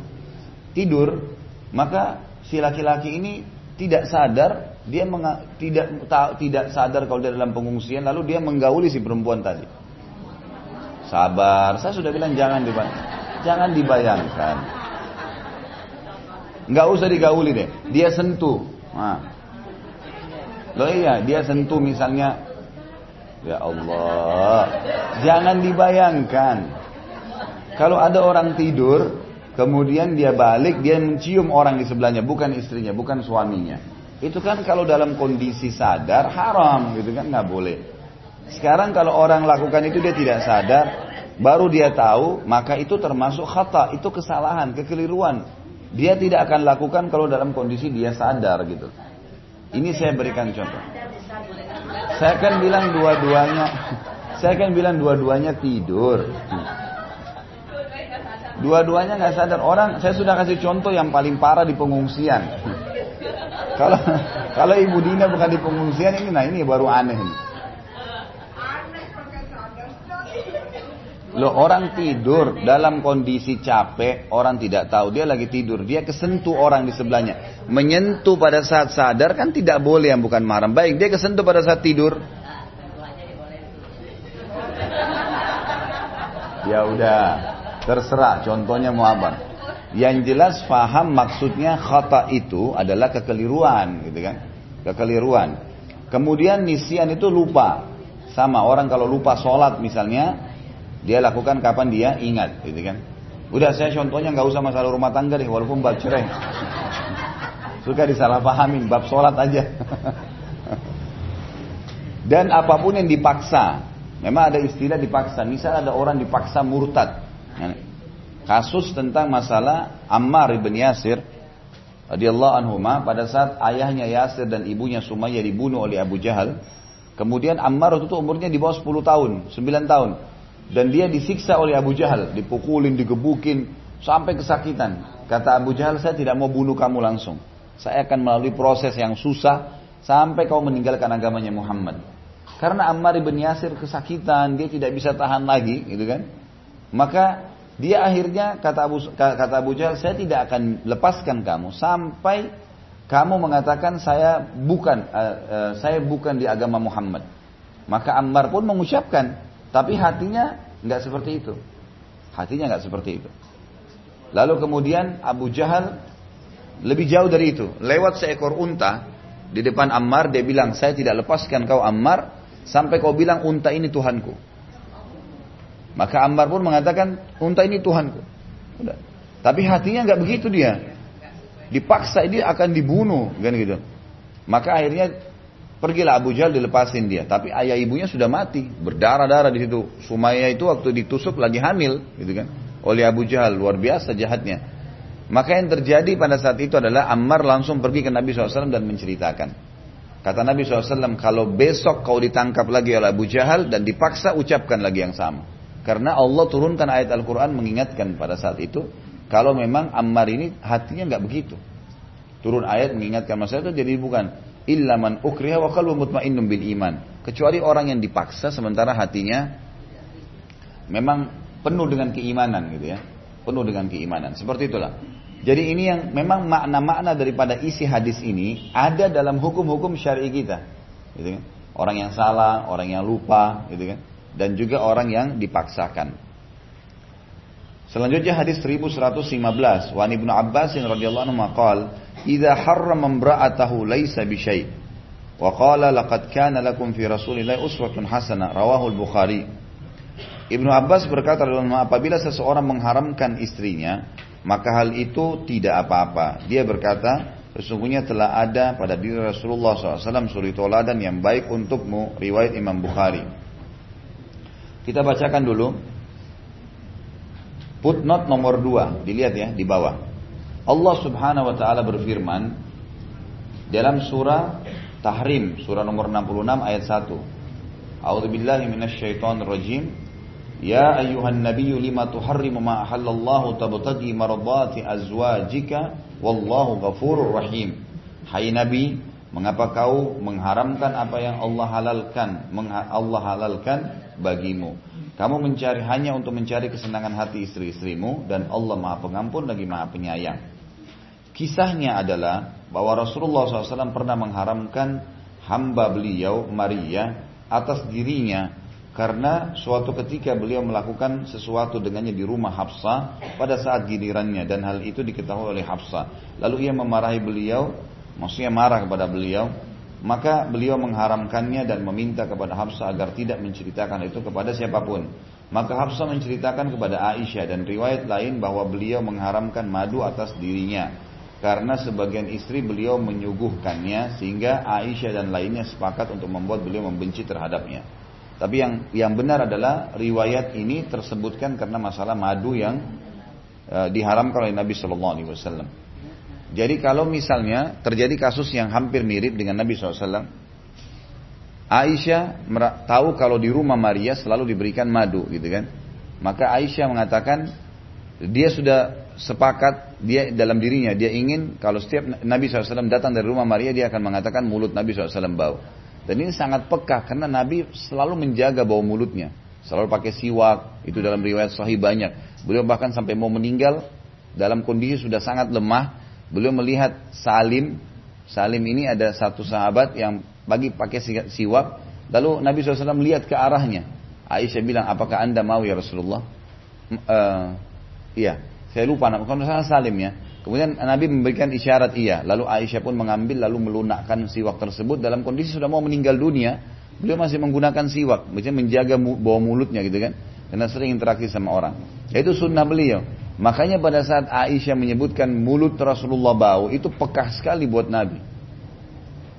tidur, maka si laki-laki ini tidak sadar, dia tidak tidak sadar kalau dia dalam pengungsian, lalu dia menggauli si perempuan tadi. Sabar. Saya sudah bilang jangan dibayangkan. Jangan dibayangkan. Nggak usah digauli deh. Dia sentuh. Nah. Loh iya, dia sentuh misalnya. Ya Allah. Jangan dibayangkan. Kalau ada orang tidur, kemudian dia balik, dia mencium orang di sebelahnya, bukan istrinya, bukan suaminya. Itu kan kalau dalam kondisi sadar haram gitu kan nggak boleh. Sekarang kalau orang lakukan itu dia tidak sadar, baru dia tahu, maka itu termasuk khata, itu kesalahan, kekeliruan. Dia tidak akan lakukan kalau dalam kondisi dia sadar gitu. Ini saya berikan contoh. Saya akan bilang dua-duanya, (laughs) saya akan bilang dua-duanya tidur. Dua-duanya nggak sadar. Orang, saya sudah kasih contoh yang paling parah di pengungsian. Kalau kalau Ibu Dina bukan di pengungsian ini, nah ini baru aneh. Loh orang tidur dalam kondisi capek, orang tidak tahu dia lagi tidur, dia kesentuh orang di sebelahnya. Menyentuh pada saat sadar kan tidak boleh yang bukan marah. Baik, dia kesentuh pada saat tidur. Ya udah, terserah contohnya mau apa. Yang jelas faham maksudnya khata itu adalah kekeliruan gitu kan. Kekeliruan. Kemudian nisian itu lupa. Sama orang kalau lupa sholat misalnya, dia lakukan kapan dia ingat, gitu kan? Udah saya contohnya nggak usah masalah rumah tangga deh, walaupun bab cerai. Suka disalahpahamin, bab sholat aja. Dan apa pun yang dipaksa, memang ada istilah dipaksa. Misal ada orang dipaksa murtad. Kasus tentang masalah Ammar ibn Yasir radhiyallahu anhu pada saat ayahnya Yasir dan ibunya Sumayyah dibunuh oleh Abu Jahal. Kemudian Ammar itu umurnya di bawah 10 tahun, 9 tahun. Dan dia disiksa oleh Abu Jahal, dipukulin, digebukin, sampai kesakitan. Kata Abu Jahal, saya tidak mau bunuh kamu langsung. Saya akan melalui proses yang susah sampai kau meninggalkan agamanya Muhammad. Karena Ammar ibn Yasir kesakitan, dia tidak bisa tahan lagi, gitu kan? Maka dia akhirnya kata Abu kata Abu Jahal, saya tidak akan lepaskan kamu sampai kamu mengatakan saya bukan uh, uh, saya bukan di agama Muhammad. Maka Ammar pun mengucapkan, tapi hatinya nggak seperti itu. Hatinya nggak seperti itu. Lalu kemudian Abu Jahal lebih jauh dari itu, lewat seekor unta di depan Ammar dia bilang, saya tidak lepaskan kau Ammar sampai kau bilang unta ini Tuhanku. Maka Ammar pun mengatakan unta ini Tuhanku. Udah. Tapi hatinya nggak begitu dia. Dipaksa dia akan dibunuh kan gitu. Maka akhirnya pergilah Abu Jahal dilepasin dia. Tapi ayah ibunya sudah mati, berdarah-darah di situ. Sumayyah itu waktu ditusuk lagi hamil, gitu kan? Oleh Abu Jahal luar biasa jahatnya. Maka yang terjadi pada saat itu adalah Ammar langsung pergi ke Nabi SAW dan menceritakan. Kata Nabi SAW, kalau besok kau ditangkap lagi oleh Abu Jahal dan dipaksa ucapkan lagi yang sama. Karena Allah turunkan ayat Al-Quran mengingatkan pada saat itu, kalau memang Ammar ini hatinya nggak begitu. Turun ayat mengingatkan masalah itu jadi bukan illa man ukriha wa qalbu mutmainnun bil iman. Kecuali orang yang dipaksa sementara hatinya memang penuh dengan keimanan gitu ya. Penuh dengan keimanan. Seperti itulah. Jadi ini yang memang makna-makna daripada isi hadis ini ada dalam hukum-hukum syar'i kita. Gitu kan? Orang yang salah, orang yang lupa, gitu kan? Dan juga orang yang dipaksakan. Selanjutnya hadis 1115 Wan Ibnu Abbas radhiyallahu anhu maqal idza harrama imra'atahu laisa bi syai' wa qala laqad kana lakum fi rasulillahi uswatun hasanah rawahu al-Bukhari Ibnu Abbas berkata apabila seseorang mengharamkan istrinya maka hal itu tidak apa-apa. Dia berkata sesungguhnya telah ada pada diri Rasulullah SAW suri toladan yang baik untukmu riwayat Imam Bukhari kita bacakan dulu footnote nomor 2, dilihat ya di bawah. Allah Subhanahu wa taala berfirman dalam surah Tahrim, surah nomor 66 ayat 1. A'udzu billahi minasyaitonir rajim. Ya ayyuhan nabiyyu lima tuharrimu ma ahallallahu maradati azwajika wallahu ghafurur rahim. Hai Nabi, mengapa kau mengharamkan apa yang Allah halalkan? Allah halalkan bagimu. Kamu mencari hanya untuk mencari kesenangan hati istri-istrimu dan Allah Maha Pengampun lagi Maha Penyayang. Kisahnya adalah bahwa Rasulullah SAW pernah mengharamkan hamba beliau Maria atas dirinya karena suatu ketika beliau melakukan sesuatu dengannya di rumah Hafsah pada saat gilirannya dan hal itu diketahui oleh Hafsah. Lalu ia memarahi beliau, maksudnya marah kepada beliau maka beliau mengharamkannya dan meminta kepada Hafsah agar tidak menceritakan itu kepada siapa pun. Maka Hafsah menceritakan kepada Aisyah dan riwayat lain bahwa beliau mengharamkan madu atas dirinya. Karena sebagian istri beliau menyuguhkannya sehingga Aisyah dan lainnya sepakat untuk membuat beliau membenci terhadapnya. Tapi yang yang benar adalah riwayat ini tersebutkan karena masalah madu yang uh, diharamkan oleh Nabi Shallallahu Alaihi Wasallam. Jadi kalau misalnya terjadi kasus yang hampir mirip dengan Nabi SAW, Aisyah tahu kalau di rumah Maria selalu diberikan madu gitu kan. Maka Aisyah mengatakan dia sudah sepakat dia dalam dirinya dia ingin kalau setiap Nabi SAW datang dari rumah Maria dia akan mengatakan mulut Nabi SAW bau. Dan ini sangat peka karena Nabi selalu menjaga bau mulutnya. Selalu pakai siwak, itu dalam riwayat sahih banyak. Beliau bahkan sampai mau meninggal dalam kondisi sudah sangat lemah, Beliau melihat Salim. Salim ini ada satu sahabat yang bagi pakai siwak. Lalu Nabi SAW melihat ke arahnya. Aisyah bilang, apakah anda mau ya Rasulullah? Uh, iya, saya lupa nama. Kalau salah Salim ya. Kemudian Nabi memberikan isyarat iya. Lalu Aisyah pun mengambil lalu melunakkan siwak tersebut dalam kondisi sudah mau meninggal dunia. Beliau masih menggunakan siwak, maksudnya menjaga bawah mulutnya gitu kan. Karena sering interaksi sama orang. Itu sunnah beliau. Makanya pada saat Aisyah menyebutkan mulut Rasulullah bau, itu pekah sekali buat Nabi.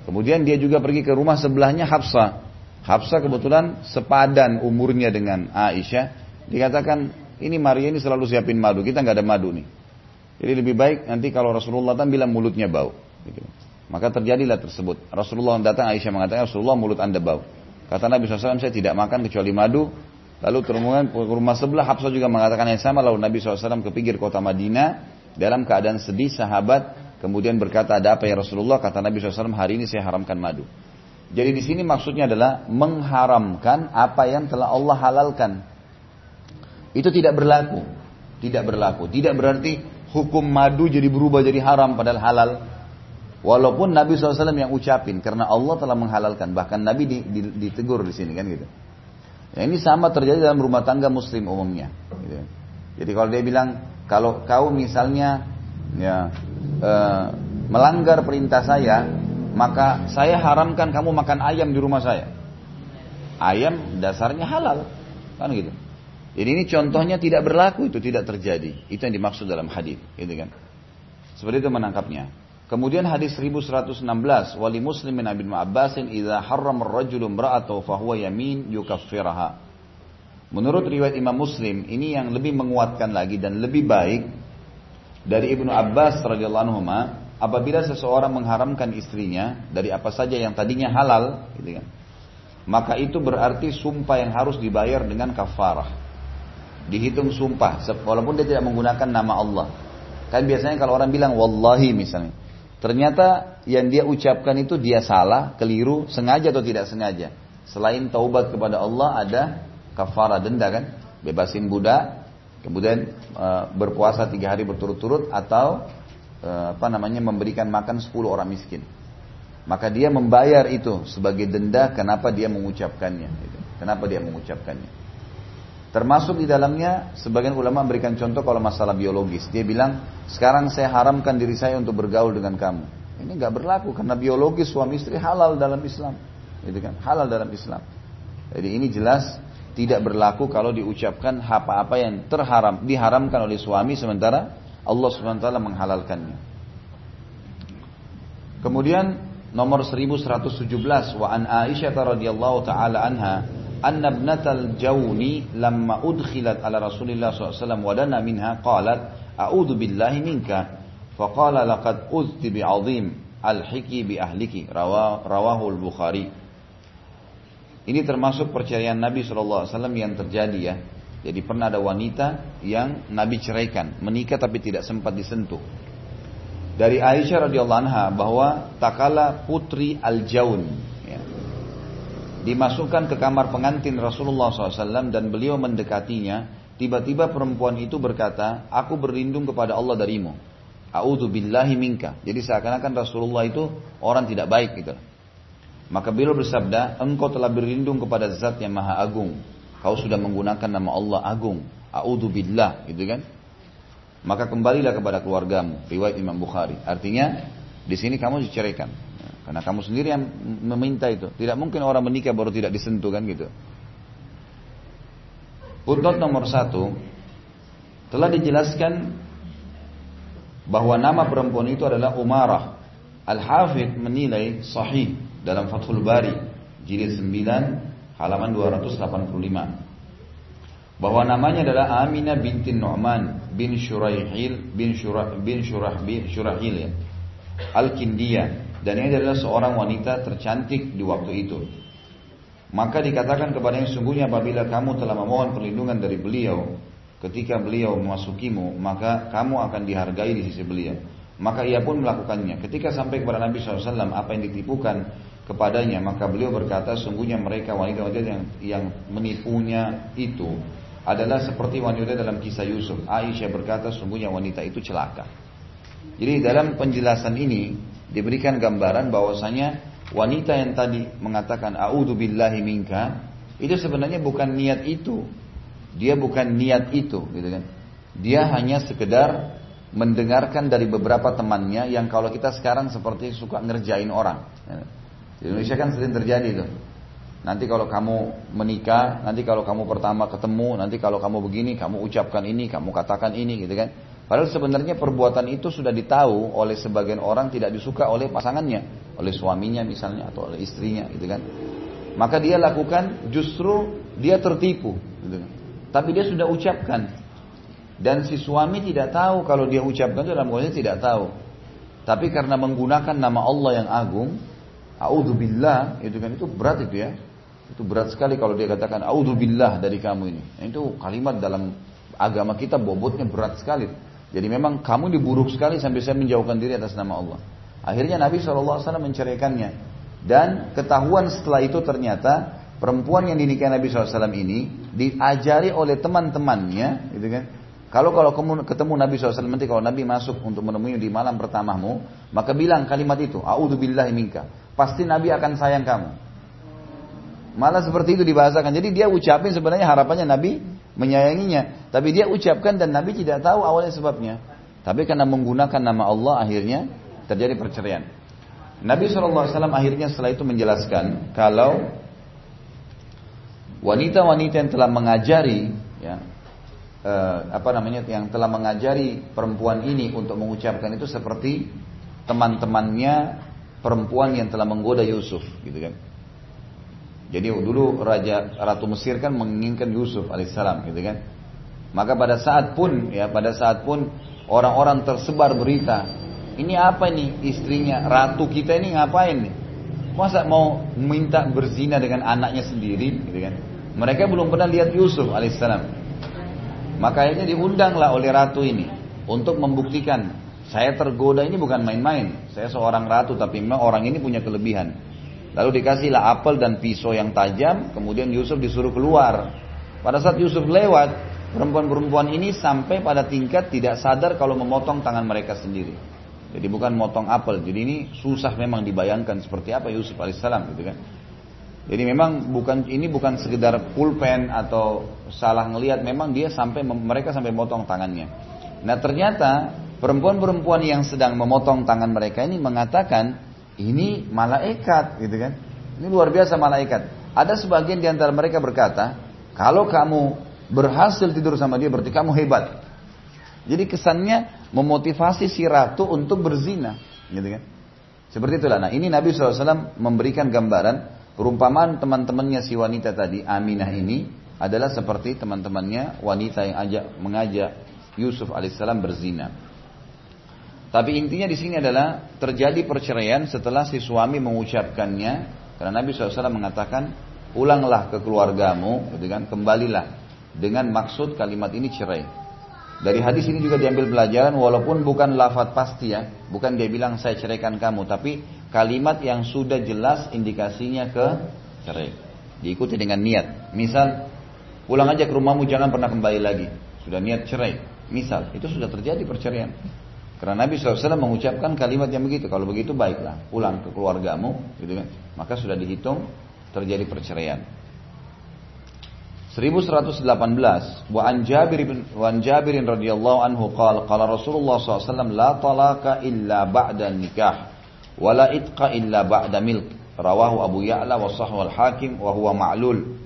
Kemudian dia juga pergi ke rumah sebelahnya Hafsah. Hafsah kebetulan sepadan umurnya dengan Aisyah. Dikatakan, ini Maria ini selalu siapin madu, kita nggak ada madu nih. Jadi lebih baik nanti kalau Rasulullah datang bilang mulutnya bau. Gitu. Maka terjadilah tersebut. Rasulullah datang Aisyah mengatakan Rasulullah mulut anda bau. Kata Nabi SAW saya tidak makan kecuali madu Lalu kemudian rumah sebelah Hafsah juga mengatakan yang sama. Lalu Nabi SAW kepikir kota Madinah dalam keadaan sedih sahabat. Kemudian berkata ada apa ya Rasulullah? Kata Nabi SAW hari ini saya haramkan madu. Jadi di sini maksudnya adalah mengharamkan apa yang telah Allah halalkan. Itu tidak berlaku. Tidak berlaku. Tidak berarti hukum madu jadi berubah jadi haram padahal halal. Walaupun Nabi SAW yang ucapin karena Allah telah menghalalkan. Bahkan Nabi ditegur di sini kan gitu. Ya, ini sama terjadi dalam rumah tangga muslim umumnya. Gitu. Jadi kalau dia bilang kalau kau misalnya ya e, melanggar perintah saya, maka saya haramkan kamu makan ayam di rumah saya. Ayam dasarnya halal, kan gitu. Jadi ini contohnya tidak berlaku itu tidak terjadi. Itu yang dimaksud dalam hadis, gitu kan. Seperti itu menangkapnya. Kemudian hadis 1116, wali muslimin Ibnu Abbasin idza harrama ar-rajulu imra'atahu fa huwa yamin yukaffiraha. Menurut riwayat Imam Muslim, ini yang lebih menguatkan lagi dan lebih baik dari Ibnu Abbas radhiyallahu anhu apabila seseorang mengharamkan istrinya dari apa saja yang tadinya halal, gitu kan, maka itu berarti sumpah yang harus dibayar dengan kafarah. Dihitung sumpah, walaupun dia tidak menggunakan nama Allah. Kan biasanya kalau orang bilang wallahi misalnya, ternyata yang dia ucapkan itu dia salah, keliru, sengaja atau tidak sengaja. Selain taubat kepada Allah ada kafarah denda kan, bebasin budak, kemudian e, berpuasa tiga hari berturut-turut atau Eh, apa namanya memberikan makan 10 orang miskin. Maka dia membayar itu sebagai denda kenapa dia mengucapkannya. Gitu. Kenapa dia mengucapkannya. Termasuk di dalamnya sebagian ulama memberikan contoh kalau masalah biologis. Dia bilang sekarang saya haramkan diri saya untuk bergaul dengan kamu. Ini nggak berlaku karena biologis suami istri halal dalam Islam. Gitu kan? Halal dalam Islam. Jadi ini jelas tidak berlaku kalau diucapkan apa-apa yang terharam diharamkan oleh suami sementara Allah SWT menghalalkannya. Kemudian nomor 1117 wa an Aisyah radhiyallahu taala anha anna ibnatal jawni lamma udkhilat ala Rasulillah SAW wa dana minha qalat a'udzu billahi minka. Faqala laqad uzti bi'azim alhiki bi ahliki. Rawahu al-Bukhari ini termasuk perceraian Nabi SAW yang terjadi ya. Jadi pernah ada wanita yang Nabi ceraikan, menikah tapi tidak sempat disentuh. Dari Aisyah radhiyallahu anha bahwa takala putri Al-Jaun dimasukkan ke kamar pengantin Rasulullah SAW dan beliau mendekatinya. Tiba-tiba perempuan itu berkata, aku berlindung kepada Allah darimu. A'udhu billahi minka. Jadi seakan-akan Rasulullah itu orang tidak baik gitu. Maka beliau bersabda, engkau telah berlindung kepada zat yang maha agung Kau sudah menggunakan nama Allah agung. A'udhu billah, gitu kan? Maka kembalilah kepada keluargamu. Riwayat Imam Bukhari. Artinya, di sini kamu diceraikan. Karena kamu sendiri yang meminta itu. Tidak mungkin orang menikah baru tidak disentuh kan gitu. Untuk nomor satu, telah dijelaskan bahwa nama perempuan itu adalah Umarah. Al-Hafidh menilai sahih dalam Fathul Bari jilid 9 halaman 285 bahwa namanya adalah Aminah binti Nu'man bin Shuraihil bin Shurah bin Shurah bin Shurahil ya. Al-Kindiyah dan ini adalah seorang wanita tercantik di waktu itu. Maka dikatakan kepadanya sungguhnya apabila kamu telah memohon perlindungan dari beliau ketika beliau memasukimu maka kamu akan dihargai di sisi beliau. Maka ia pun melakukannya. Ketika sampai kepada Nabi SAW apa yang ditipukan kepadanya maka beliau berkata sungguhnya mereka wanita-wanita yang yang menipunya itu adalah seperti wanita dalam kisah Yusuf. Aisyah berkata sungguhnya wanita itu celaka. Jadi dalam penjelasan ini diberikan gambaran bahwasanya wanita yang tadi mengatakan a'udzu billahi minka itu sebenarnya bukan niat itu. Dia bukan niat itu gitu kan. Dia hanya sekedar mendengarkan dari beberapa temannya yang kalau kita sekarang seperti suka ngerjain orang. Di Indonesia kan sering terjadi itu. Nanti kalau kamu menikah, nanti kalau kamu pertama ketemu, nanti kalau kamu begini, kamu ucapkan ini, kamu katakan ini gitu kan. Padahal sebenarnya perbuatan itu sudah ditahu oleh sebagian orang tidak disuka oleh pasangannya, oleh suaminya misalnya atau oleh istrinya gitu kan. Maka dia lakukan justru dia tertipu gitu kan. Tapi dia sudah ucapkan. Dan si suami tidak tahu kalau dia ucapkan itu dalam kondisi tidak tahu. Tapi karena menggunakan nama Allah yang agung, A'udzubillah itu kan itu berat itu ya. Itu berat sekali kalau dia katakan A'udzubillah dari kamu ini. Nah, itu kalimat dalam agama kita bobotnya berat sekali. Jadi memang kamu diburuk sekali sampai saya menjauhkan diri atas nama Allah. Akhirnya Nabi SAW menceraikannya. Dan ketahuan setelah itu ternyata perempuan yang dinikahi Nabi SAW ini diajari oleh teman-temannya, gitu kan? Kalau kalau ketemu Nabi SAW nanti kalau Nabi masuk untuk menemui di malam pertamamu, maka bilang kalimat itu, A'udzubillahi minka. Pasti Nabi akan sayang kamu. Malah seperti itu dibahasakan. Jadi dia ucapin sebenarnya harapannya Nabi menyayanginya. Tapi dia ucapkan dan Nabi tidak tahu awalnya sebabnya. Tapi karena menggunakan nama Allah akhirnya terjadi perceraian. Nabi SAW akhirnya setelah itu menjelaskan kalau wanita-wanita yang telah mengajari ya, eh, apa namanya yang telah mengajari perempuan ini untuk mengucapkan itu seperti teman-temannya perempuan yang telah menggoda Yusuf gitu kan. Jadi dulu raja ratu Mesir kan menginginkan Yusuf alaihissalam gitu kan. Maka pada saat pun ya pada saat pun orang-orang tersebar berita ini apa nih istrinya ratu kita ini ngapain nih? Masa mau minta berzina dengan anaknya sendiri gitu kan? Mereka belum pernah lihat Yusuf alaihissalam. Makanya diundanglah oleh ratu ini untuk membuktikan saya tergoda ini bukan main-main. Saya seorang ratu tapi memang orang ini punya kelebihan. Lalu dikasihlah apel dan pisau yang tajam, kemudian Yusuf disuruh keluar. Pada saat Yusuf lewat, perempuan-perempuan ini sampai pada tingkat tidak sadar kalau memotong tangan mereka sendiri. Jadi bukan motong apel. Jadi ini susah memang dibayangkan seperti apa Yusuf alaihissalam gitu kan. Jadi memang bukan ini bukan sekedar pulpen atau salah ngelihat, memang dia sampai mereka sampai motong tangannya. Nah ternyata perempuan-perempuan yang sedang memotong tangan mereka ini mengatakan ini malaikat gitu kan. Ini luar biasa malaikat. Ada sebagian di antara mereka berkata, kalau kamu berhasil tidur sama dia berarti kamu hebat. Jadi kesannya memotivasi si ratu untuk berzina, gitu kan? Seperti itulah. Nah ini Nabi SAW memberikan gambaran perumpamaan teman-temannya si wanita tadi Aminah ini adalah seperti teman-temannya wanita yang ajak mengajak Yusuf alaihissalam berzina. Tapi intinya di sini adalah terjadi perceraian setelah si suami mengucapkannya karena Nabi SAW mengatakan pulanglah ke keluargamu, gitu kan, kembalilah dengan maksud kalimat ini cerai. Dari hadis ini juga diambil pelajaran walaupun bukan lafaz pasti ya, bukan dia bilang saya ceraikan kamu, tapi kalimat yang sudah jelas indikasinya ke cerai. Diikuti dengan niat. Misal, pulang aja ke rumahmu jangan pernah kembali lagi. Sudah niat cerai. Misal, itu sudah terjadi perceraian. Karena Nabi SAW mengucapkan kalimat yang begitu. Kalau begitu baiklah, pulang ke keluargamu, gitu kan. Maka sudah dihitung terjadi perceraian. 1118 wa an Jabir bin wa an Jabir radhiyallahu anhu qala qala Rasulullah SAW la talaka illa ba'da nikah wa la itqa illa ba'da milk rawahu Abu Ya'la wa sahih al-Hakim wa huwa ma'lul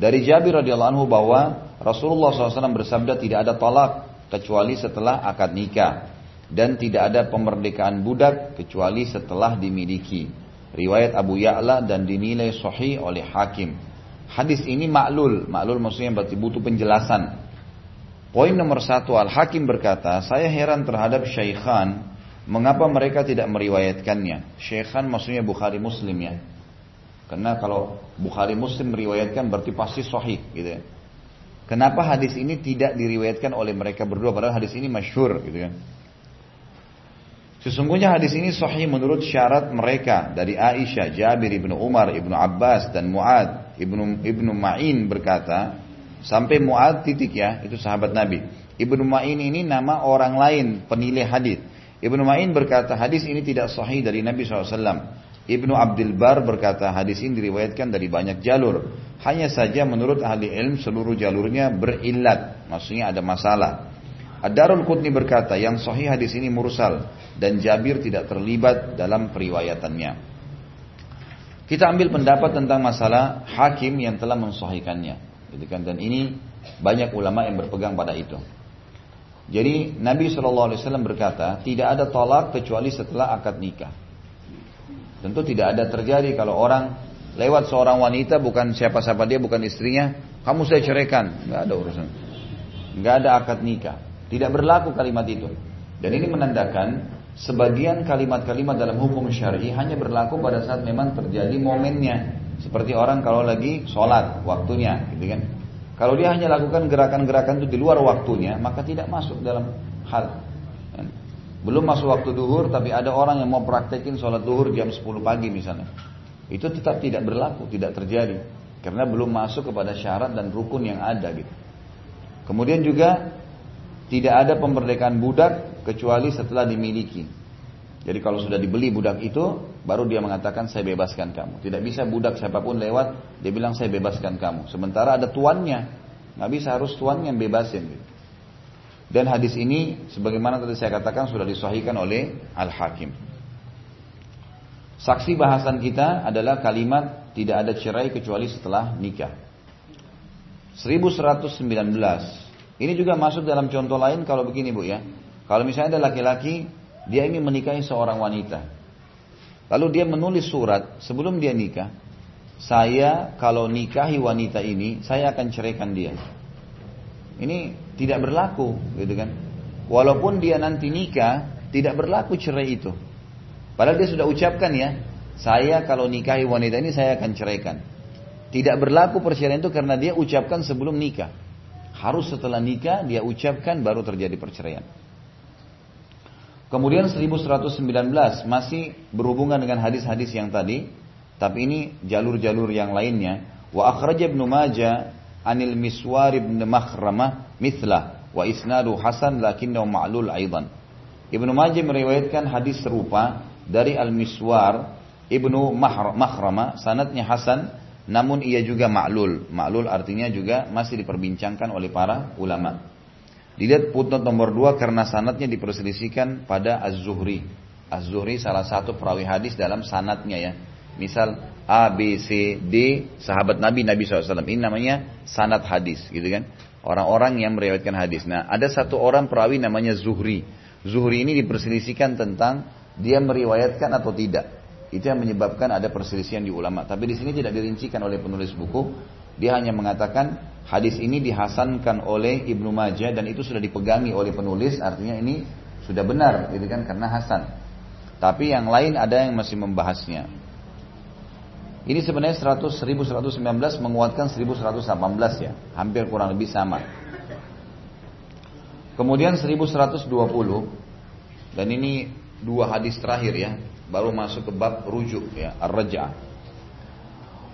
dari Jabir radhiyallahu anhu bahwa Rasulullah SAW bersabda tidak ada talak kecuali setelah akad nikah dan tidak ada pemmerdekaan budak kecuali setelah dimiliki riwayat Abu Ya'la dan dinilai sahih oleh Hakim Hadis ini maklul, maklul maksudnya berarti butuh penjelasan. Poin nomor satu, Al-Hakim berkata, saya heran terhadap Syekhan, mengapa mereka tidak meriwayatkannya. Syekhan maksudnya Bukhari Muslim ya. Karena kalau Bukhari Muslim meriwayatkan berarti pasti sahih gitu ya. Kenapa hadis ini tidak diriwayatkan oleh mereka berdua padahal hadis ini masyhur gitu kan. Sesungguhnya hadis ini sahih menurut syarat mereka dari Aisyah, Jabir ibnu Umar, ibnu Abbas dan Muad Ibnu Ibnu Ma'in berkata, sampai Mu'ad titik ya, itu sahabat Nabi. Ibnu Ma'in ini nama orang lain penilai hadis. Ibnu Ma'in berkata hadis ini tidak sahih dari Nabi SAW. Ibnu Abdul Bar berkata hadis ini diriwayatkan dari banyak jalur. Hanya saja menurut ahli ilm seluruh jalurnya berillat. Maksudnya ada masalah. Ad-Darul Qutni berkata yang sahih hadis ini mursal dan Jabir tidak terlibat dalam periwayatannya. Kita ambil pendapat tentang masalah hakim yang telah mensahihkannya. Gitu kan? Dan ini banyak ulama yang berpegang pada itu. Jadi Nabi SAW berkata, tidak ada tolak kecuali setelah akad nikah. Tentu tidak ada terjadi kalau orang lewat seorang wanita bukan siapa-siapa dia, bukan istrinya, kamu saya ceraikan. Nggak ada urusan. Nggak ada akad nikah. Tidak berlaku kalimat itu. Dan ini menandakan sebagian kalimat-kalimat dalam hukum syar'i hanya berlaku pada saat memang terjadi momennya. Seperti orang kalau lagi sholat waktunya, gitu kan? Kalau dia hanya lakukan gerakan-gerakan itu di luar waktunya, maka tidak masuk dalam hal. Belum masuk waktu duhur, tapi ada orang yang mau praktekin sholat duhur jam 10 pagi misalnya. Itu tetap tidak berlaku, tidak terjadi. Karena belum masuk kepada syarat dan rukun yang ada gitu. Kemudian juga tidak ada pemberdekaan budak kecuali setelah dimiliki. Jadi kalau sudah dibeli budak itu, baru dia mengatakan saya bebaskan kamu. Tidak bisa budak siapa pun lewat, dia bilang saya bebaskan kamu. Sementara ada tuannya, nggak bisa harus tuannya yang bebasin. Gitu. Dan hadis ini, sebagaimana tadi saya katakan sudah disahihkan oleh Al Hakim. Saksi bahasan kita adalah kalimat tidak ada cerai kecuali setelah nikah. 1119. Ini juga masuk dalam contoh lain kalau begini bu ya. Kalau misalnya ada laki-laki dia ingin menikahi seorang wanita. Lalu dia menulis surat sebelum dia nikah. Saya kalau nikahi wanita ini, saya akan ceraikan dia. Ini tidak berlaku, gitu kan? Walaupun dia nanti nikah, tidak berlaku cerai itu. Padahal dia sudah ucapkan ya, saya kalau nikahi wanita ini saya akan ceraikan. Tidak berlaku perceraian itu karena dia ucapkan sebelum nikah. Harus setelah nikah dia ucapkan baru terjadi perceraian. Kemudian 1119 masih berhubungan dengan hadis-hadis yang tadi, tapi ini jalur-jalur yang lainnya. Wa akhraja Ibnu Majah anil Miswar ibn Makhramah mithla wa isnadu hasan lakinnahu ma'lul aidan. Ibnu Majah meriwayatkan hadis serupa dari Al-Miswar Ibnu Makhramah sanatnya hasan namun ia juga ma'lul. Ma'lul artinya juga masih diperbincangkan oleh para ulama. Dilihat footnote nomor dua karena sanatnya diperselisihkan pada Az-Zuhri. Az-Zuhri salah satu perawi hadis dalam sanatnya ya. Misal A, B, C, D, sahabat Nabi, Nabi SAW. Ini namanya sanat hadis gitu kan. Orang-orang yang meriwayatkan hadis. Nah ada satu orang perawi namanya Zuhri. Zuhri ini diperselisihkan tentang dia meriwayatkan atau tidak. Itu yang menyebabkan ada perselisihan di ulama. Tapi di sini tidak dirincikan oleh penulis buku. Dia hanya mengatakan Hadis ini dihasankan oleh Ibnu Majah dan itu sudah dipegangi oleh penulis, artinya ini sudah benar, gitu kan? Karena hasan. Tapi yang lain ada yang masih membahasnya. Ini sebenarnya 100, 1119 menguatkan 1118 ya. Hampir kurang lebih sama. Kemudian 1120. Dan ini dua hadis terakhir ya. Baru masuk ke bab rujuk ya. Ar-Raja.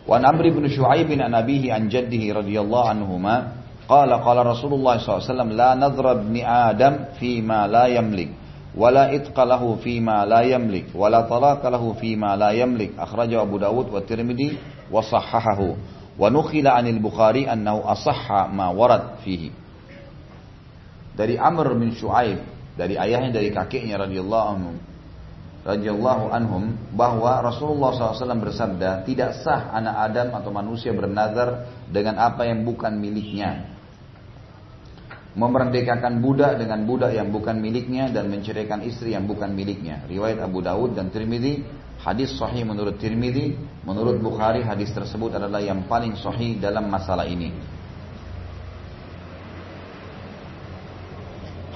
Wan Amri bin Shu'aib bin Anabihi an jaddihi radhiyallahu anhuma qala qala Rasulullah SAW la nadhra ibni Adam fi ma la yamlik wala itqalahu fima la yamlik wala talaqalahu fima la yamlik akhrajahu Abu Dawud wa Tirmidzi wa sahahahu. Wa nukhila 'anil Bukhari annahu asahha ma warad fihi. Dari Amr bin Shu'aib dari ayahnya dari kakeknya radhiyallahu anhu radhiyallahu anhum bahwa Rasulullah SAW bersabda tidak sah anak Adam atau manusia bernazar dengan apa yang bukan miliknya memerdekakan budak dengan budak yang bukan miliknya dan menceraikan istri yang bukan miliknya riwayat Abu Dawud dan Tirmidzi hadis sahih menurut Tirmidzi menurut Bukhari hadis tersebut adalah yang paling sahih dalam masalah ini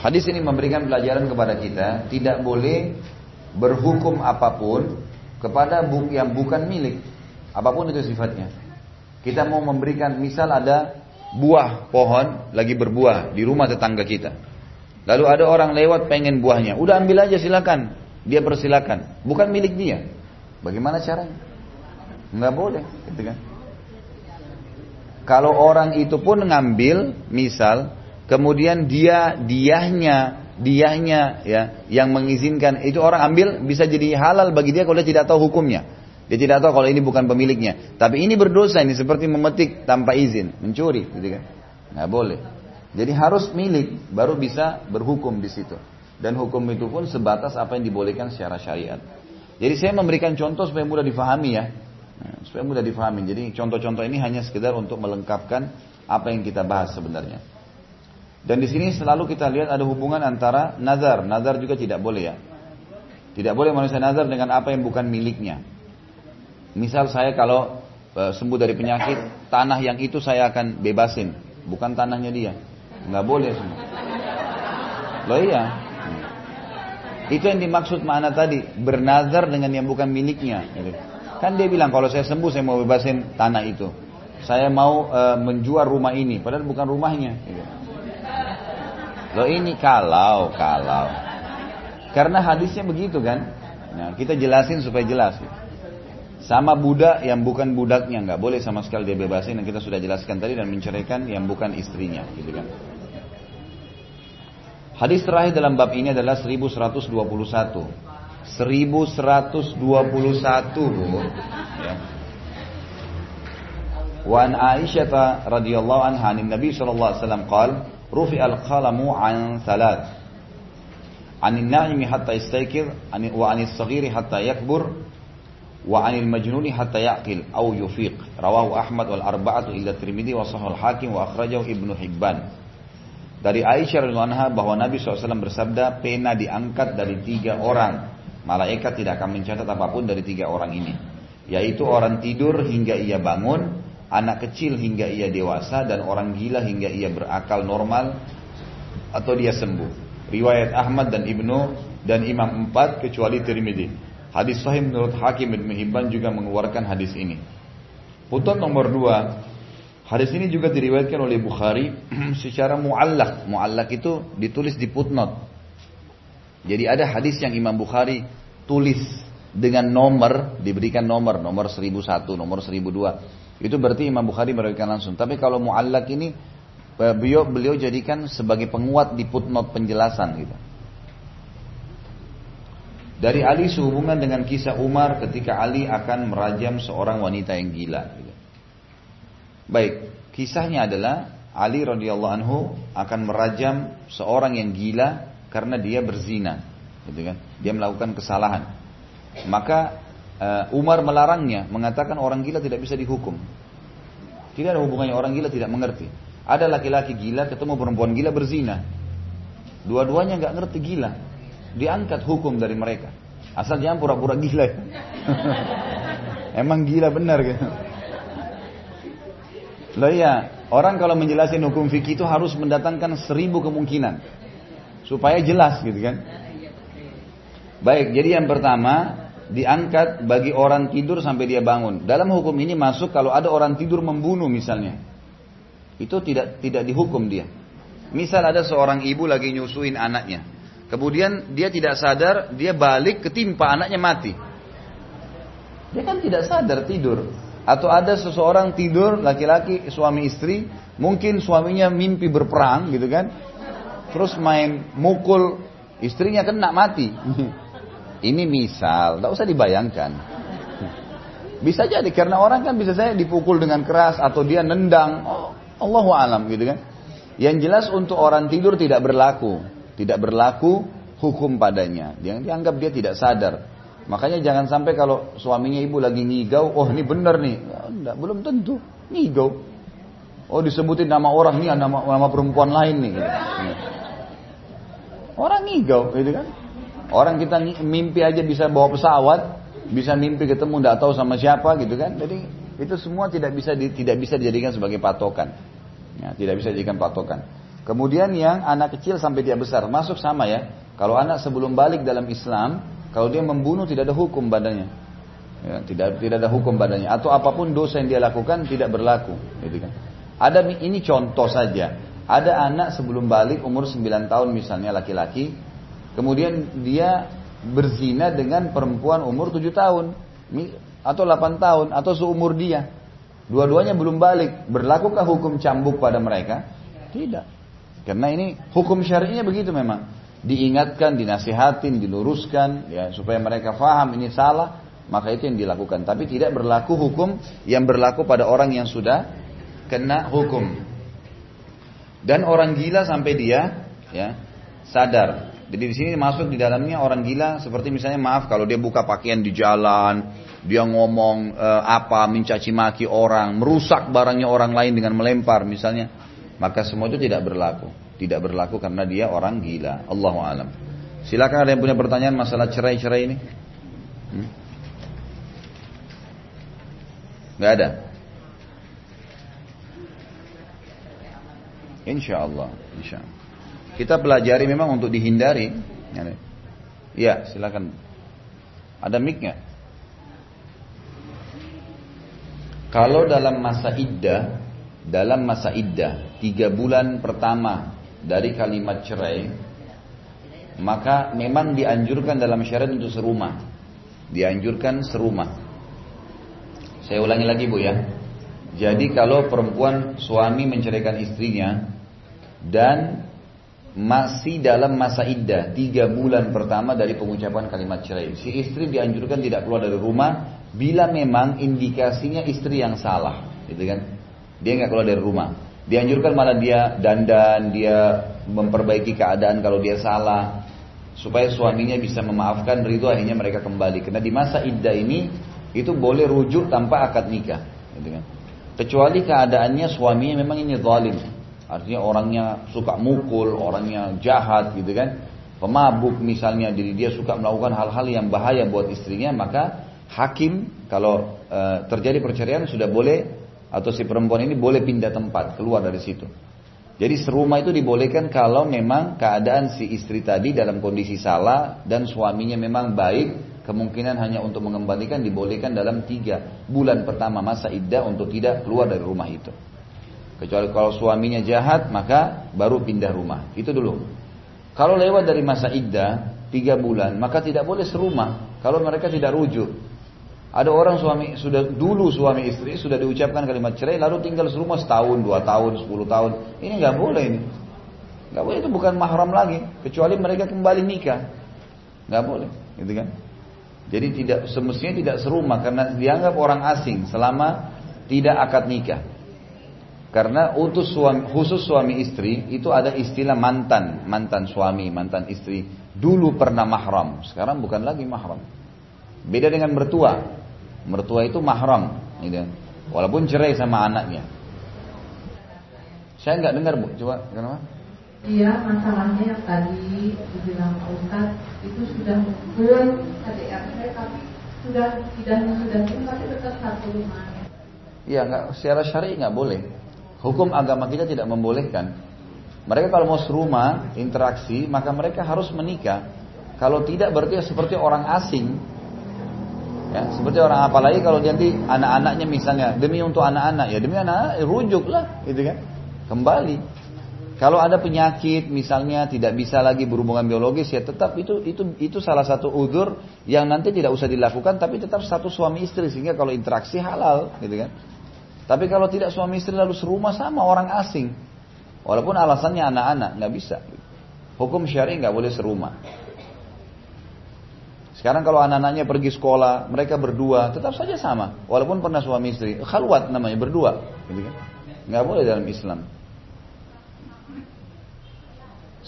Hadis ini memberikan pelajaran kepada kita tidak boleh berhukum apa pun kepada yang bukan milik. Apa pun itu sifatnya. Kita mau memberikan misal ada buah pohon lagi berbuah di rumah tetangga kita. Lalu ada orang lewat pengen buahnya. Udah ambil aja silakan. Dia persilakan. Bukan milik dia. Bagaimana caranya? Nggak boleh, gitu kan? Kalau orang itu pun ngambil, misal, kemudian dia diahnya diahnya ya yang mengizinkan itu orang ambil bisa jadi halal bagi dia kalau dia tidak tahu hukumnya. Dia tidak tahu kalau ini bukan pemiliknya. Tapi ini berdosa ini seperti memetik tanpa izin, mencuri, gitu kan? Nggak boleh. Jadi harus milik baru bisa berhukum di situ. Dan hukum itu pun sebatas apa yang dibolehkan secara syariat. Jadi saya memberikan contoh supaya mudah difahami ya. Nah, supaya mudah difahami. Jadi contoh-contoh ini hanya sekedar untuk melengkapkan apa yang kita bahas sebenarnya. Dan di sini selalu kita lihat ada hubungan antara nazar. Nazar juga tidak boleh ya. Tidak boleh manusia nazar dengan apa yang bukan miliknya. Misal saya kalau e, sembuh dari penyakit, tanah yang itu saya akan bebasin, bukan tanahnya dia. Nggak boleh semua. Loh iya. Itu yang dimaksud mana tadi, bernazar dengan yang bukan miliknya. Kan dia bilang kalau saya sembuh saya mau bebasin tanah itu. Saya mau e, menjual rumah ini, padahal bukan rumahnya. Gitu. Loh ini kalau, kalau. Karena hadisnya begitu kan. Nah, kita jelasin supaya jelas. Sama budak yang bukan budaknya nggak boleh sama sekali dia bebasin dan kita sudah jelaskan tadi dan menceraikan yang bukan istrinya, gitu kan. Hadis terakhir dalam bab ini adalah 1121. 1121 Bu. Ya. Wa an Aisyah radhiyallahu anha an Nabi sallallahu alaihi wasallam qala rufi al-qalamu an thalath عن النائم حتى يستيقظ وعن الصغير حتى يكبر wa 'anil majnuni hatta yaqil au yufiq. Rawahu Ahmad wal arba'atu illa Tirmidzi wa sahal Hakim wa akhrajahu Ibnu Hibban. Dari Aisyah radhiyallahu anha bahwa Nabi SAW bersabda pena diangkat dari tiga orang. Malaikat tidak akan mencatat apa pun dari tiga orang ini. Yaitu orang tidur hingga ia bangun anak kecil hingga ia dewasa dan orang gila hingga ia berakal normal atau dia sembuh. Riwayat Ahmad dan Ibnu dan Imam 4 kecuali Tirmidzi. Hadis sahih menurut Hakim Ibnu Hibban juga mengeluarkan hadis ini. Putut nomor dua, hadis ini juga diriwayatkan oleh Bukhari (clears throat) secara muallak. Muallak itu ditulis di footnote. Jadi ada hadis yang Imam Bukhari tulis dengan nomor, diberikan nomor, nomor 1001, nomor 1002. Itu berarti Imam Bukhari meriwayatkan langsung. Tapi kalau muallak ini beliau beliau jadikan sebagai penguat di footnote penjelasan gitu. Dari Ali sehubungan dengan kisah Umar ketika Ali akan merajam seorang wanita yang gila. Baik, kisahnya adalah Ali radhiyallahu anhu akan merajam seorang yang gila karena dia berzina, gitu kan? Dia melakukan kesalahan. Maka uh, Umar melarangnya, mengatakan orang gila tidak bisa dihukum. Tidak ada hubungannya orang gila tidak mengerti. Ada laki-laki gila ketemu perempuan gila berzina. Dua-duanya nggak ngerti gila. Diangkat hukum dari mereka. Asal jangan pura-pura gila. (laughs) Emang gila benar gitu. Loh ya, orang kalau menjelaskan hukum fikih itu harus mendatangkan seribu kemungkinan. Supaya jelas gitu kan. Baik, jadi yang pertama diangkat bagi orang tidur sampai dia bangun. Dalam hukum ini masuk kalau ada orang tidur membunuh misalnya itu tidak tidak dihukum dia. Misal ada seorang ibu lagi nyusuin anaknya, kemudian dia tidak sadar, dia balik ketimpa anaknya mati. Dia kan tidak sadar tidur. Atau ada seseorang tidur laki-laki suami istri, mungkin suaminya mimpi berperang gitu kan, terus main mukul istrinya kena mati. (laughs) Ini misal, tidak usah dibayangkan. (laughs) Bisa jadi karena orang kan bisa saya dipukul dengan keras atau dia nendang. Oh, Allahu alam gitu kan. Yang jelas untuk orang tidur tidak berlaku, tidak berlaku hukum padanya. Yang dianggap dia tidak sadar. Makanya jangan sampai kalau suaminya ibu lagi ngigau, oh ini benar nih. Ya, enggak, belum tentu. Ngigau. Oh disebutin nama orang nih, nama, nama perempuan lain nih. Gitu. Orang ngigau, gitu kan. Orang kita mimpi aja bisa bawa pesawat, bisa mimpi ketemu tidak tahu sama siapa gitu kan. Jadi itu semua tidak bisa di, tidak bisa dijadikan sebagai patokan. Ya, tidak bisa dijadikan patokan. Kemudian yang anak kecil sampai dia besar masuk sama ya. Kalau anak sebelum balik dalam Islam, kalau dia membunuh tidak ada hukum badannya. Ya, tidak tidak ada hukum badannya atau apa pun dosa yang dia lakukan tidak berlaku, gitu kan. Ada ini contoh saja. Ada anak sebelum balik umur 9 tahun misalnya laki-laki, kemudian dia berzina dengan perempuan umur 7 tahun atau 8 tahun atau seumur dia. Dua-duanya belum balik. Berlakukah hukum cambuk pada mereka? Tidak. Karena ini hukum syar'inya begitu memang. Diingatkan, dinasihatin, diluruskan ya supaya mereka faham ini salah, maka itu yang dilakukan. Tapi tidak berlaku hukum yang berlaku pada orang yang sudah kena hukum. Dan orang gila sampai dia ya sadar. Jadi di sini masuk di dalamnya orang gila seperti misalnya maaf kalau dia buka pakaian di jalan, dia ngomong uh, apa, mencaci maki orang, merusak barangnya orang lain dengan melempar misalnya, maka semua itu tidak berlaku. Tidak berlaku karena dia orang gila. Allah alam. Silakan ada yang punya pertanyaan masalah cerai-cerai ini? Hmm? Ada. Insya Allah, insya Allah. Kita pelajari memang untuk dihindari. Ya, silakan. Ada mic nggak? Kalau dalam masa iddah, dalam masa iddah, tiga bulan pertama dari kalimat cerai, maka memang dianjurkan dalam syariat untuk serumah. Dianjurkan serumah. Saya ulangi lagi Bu ya. Jadi kalau perempuan suami menceraikan istrinya dan masih dalam masa iddah tiga bulan pertama dari pengucapan kalimat cerai. Si istri dianjurkan tidak keluar dari rumah bila memang indikasinya istri yang salah, gitu kan? Dia nggak keluar dari rumah. Dianjurkan malah dia dandan, dia memperbaiki keadaan kalau dia salah, supaya suaminya bisa memaafkan ridho akhirnya mereka kembali. Karena di masa iddah ini itu boleh rujuk tanpa akad nikah, gitu kan? Kecuali keadaannya suaminya memang ini zalim, Artinya orangnya suka mukul, orangnya jahat gitu kan. Pemabuk misalnya, jadi dia suka melakukan hal-hal yang bahaya buat istrinya, maka hakim kalau e, terjadi perceraian sudah boleh atau si perempuan ini boleh pindah tempat, keluar dari situ. Jadi serumah itu dibolehkan kalau memang keadaan si istri tadi dalam kondisi salah dan suaminya memang baik, kemungkinan hanya untuk mengembalikan dibolehkan dalam tiga bulan pertama masa iddah untuk tidak keluar dari rumah itu. Kecuali kalau suaminya jahat, maka baru pindah rumah. Itu dulu. Kalau lewat dari masa iddah, tiga bulan, maka tidak boleh serumah. Kalau mereka tidak rujuk. Ada orang suami sudah dulu suami istri sudah diucapkan kalimat cerai, lalu tinggal serumah setahun, dua tahun, sepuluh tahun. Ini nggak boleh ini. Nggak boleh itu bukan mahram lagi, kecuali mereka kembali nikah. Nggak boleh, gitu kan? Jadi tidak semestinya tidak serumah karena dianggap orang asing selama tidak akad nikah. Karena utus suami, khusus suami istri itu ada istilah mantan, mantan suami, mantan istri. Dulu pernah mahram, sekarang bukan lagi mahram. Beda dengan mertua. Mertua itu mahram, gitu. Walaupun cerai sama anaknya. Saya nggak dengar bu, coba kenapa? Iya, masalahnya yang tadi dibilang Ustaz itu sudah belum KDRT tapi sudah tidak sudah tapi tetap satu rumah. Iya, nggak secara syari nggak boleh. Hukum agama kita tidak membolehkan. Mereka kalau mau serumah, interaksi, maka mereka harus menikah. Kalau tidak berarti seperti orang asing. Ya, seperti orang apalagi kalau nanti anak-anaknya misalnya demi untuk anak-anak ya demi anak, -anak rujuklah gitu kan. Kembali. Kalau ada penyakit misalnya tidak bisa lagi berhubungan biologis ya tetap itu itu itu salah satu udur yang nanti tidak usah dilakukan tapi tetap satu suami istri sehingga kalau interaksi halal gitu kan. Tapi kalau tidak suami istri lalu serumah sama orang asing. Walaupun alasannya anak-anak, nggak bisa. Hukum syari nggak boleh serumah. Sekarang kalau anak-anaknya pergi sekolah, mereka berdua, tetap saja sama. Walaupun pernah suami istri, khalwat namanya berdua, gitu kan? Nggak boleh dalam Islam.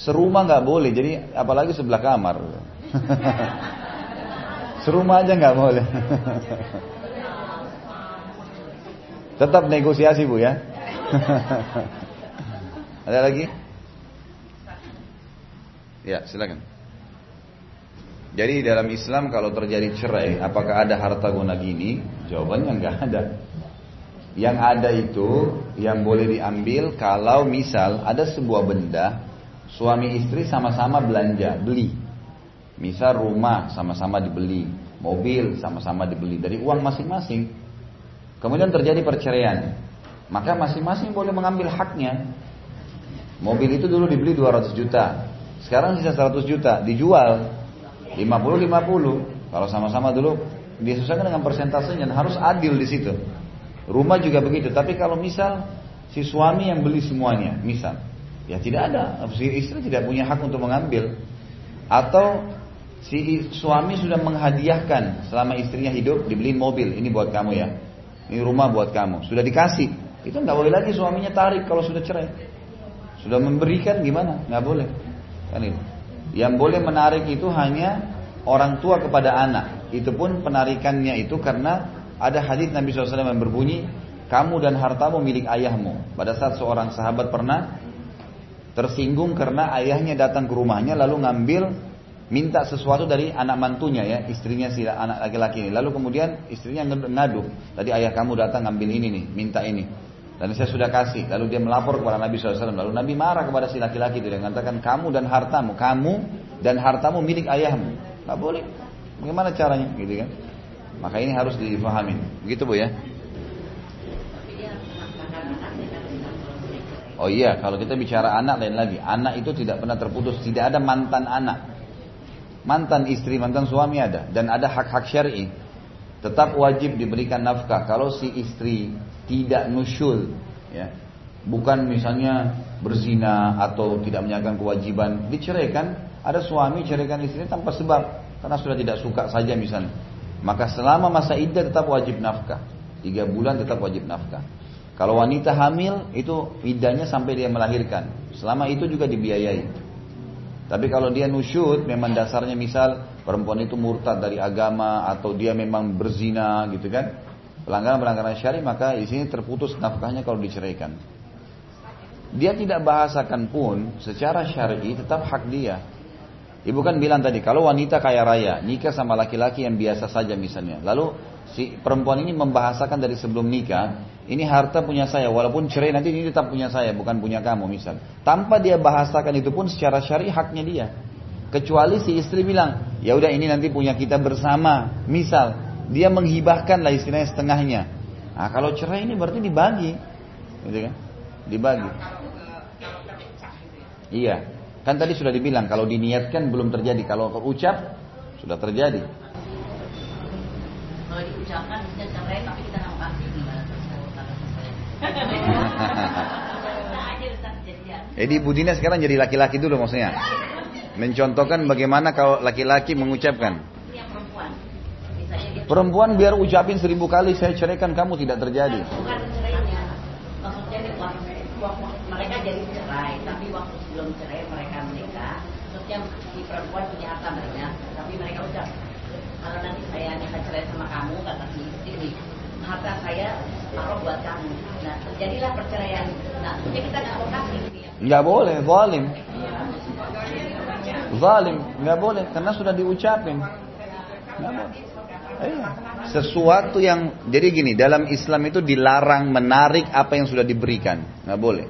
Serumah nggak boleh, jadi apalagi sebelah kamar. (laughs) Serumah aja nggak boleh. (laughs) Tetap negosiasi bu ya. (laughs) Ada lagi? Ya silakan. Jadi dalam Islam kalau terjadi cerai, apakah ada harta guna gini? Jawabannya nggak ada. Yang ada itu yang boleh diambil kalau misal ada sebuah benda suami istri sama-sama belanja, beli. Misal rumah sama-sama dibeli, mobil sama-sama dibeli dari uang masing-masing. Kemudian terjadi perceraian. Maka masing-masing boleh mengambil haknya. Mobil itu dulu dibeli 200 juta. Sekarang sisa 100 juta. Dijual 50-50. Kalau sama-sama dulu disesuaikan dengan persentasenya harus adil di situ. Rumah juga begitu. Tapi kalau misal si suami yang beli semuanya, misal, ya tidak ada. Si istri tidak punya hak untuk mengambil. Atau si suami sudah menghadiahkan selama istrinya hidup dibeli mobil. Ini buat kamu ya ini rumah buat kamu. Sudah dikasih. Itu nggak boleh lagi suaminya tarik kalau sudah cerai. Sudah memberikan gimana? Nggak boleh. Kan itu. Yang boleh menarik itu hanya orang tua kepada anak. Itu pun penarikannya itu karena ada hadis Nabi SAW yang berbunyi, kamu dan hartamu milik ayahmu. Pada saat seorang sahabat pernah tersinggung karena ayahnya datang ke rumahnya lalu ngambil minta sesuatu dari anak mantunya ya, istrinya si anak laki-laki ini. Lalu kemudian istrinya ngadu, tadi ayah kamu datang ngambil ini nih, minta ini. Dan saya sudah kasih. Lalu dia melapor kepada Nabi SAW. Lalu Nabi marah kepada si laki-laki itu. Dia mengatakan, kamu dan hartamu, kamu dan hartamu milik ayahmu. Gak boleh. Bagaimana caranya? Gitu kan? Maka ini harus difahami. Begitu bu ya. Oh iya, kalau kita bicara anak lain lagi. Anak itu tidak pernah terputus. Tidak ada mantan anak. mantan istri, mantan suami ada dan ada hak-hak syar'i. Tetap wajib diberikan nafkah kalau si istri tidak nusyul ya. Bukan misalnya berzina atau tidak menjalankan kewajiban, diceraikan, ada suami ceraikan istri tanpa sebab karena sudah tidak suka saja misalnya. Maka selama masa iddah tetap wajib nafkah. Tiga bulan tetap wajib nafkah. Kalau wanita hamil itu iddahnya sampai dia melahirkan. Selama itu juga dibiayai. Tapi kalau dia nusyud memang dasarnya misal perempuan itu murtad dari agama atau dia memang berzina gitu kan. Pelanggaran-pelanggaran syari maka di sini terputus nafkahnya kalau diceraikan. Dia tidak bahasakan pun secara syar'i tetap hak dia. Ibu kan bilang tadi kalau wanita kaya raya nikah sama laki-laki yang biasa saja misalnya. Lalu si perempuan ini membahasakan dari sebelum nikah ini harta punya saya, walaupun cerai nanti ini tetap punya saya, bukan punya kamu misal. Tanpa dia bahasakan itu pun secara syari haknya dia. Kecuali si istri bilang, ya udah ini nanti punya kita bersama. Misal, dia menghibahkan lah istilahnya setengahnya. Nah kalau cerai ini berarti dibagi, gitu kan? Dibagi. Iya, kan tadi sudah dibilang kalau diniatkan belum terjadi, kalau terucap sudah terjadi. Kalau diucapkan bisa cerai tapi kita nggak pasti Jadi Ibu Dina sekarang jadi laki-laki dulu maksudnya. (laughs) Mencontohkan bagaimana kalau laki-laki mengucapkan. Perempuan biar ucapin seribu kali saya ceraikan kamu tidak terjadi. Bukan cerainya. Maksudnya mereka jadi cerai, tapi waktu sebelum cerai mereka menikah. Maksudnya si perempuan punya harta banyak, tapi mereka ucap kalau nanti saya nikah cerai sama kamu kata si istri harta saya taruh buat kamu. Nah, terjadilah perceraian. Nah, jadi kita nggak mau kasih. Nggak boleh, zalim. Zalim, nggak boleh karena sudah diucapin. Nggak boleh. Iya. Sesuatu yang jadi gini dalam Islam itu dilarang menarik apa yang sudah diberikan, nggak boleh.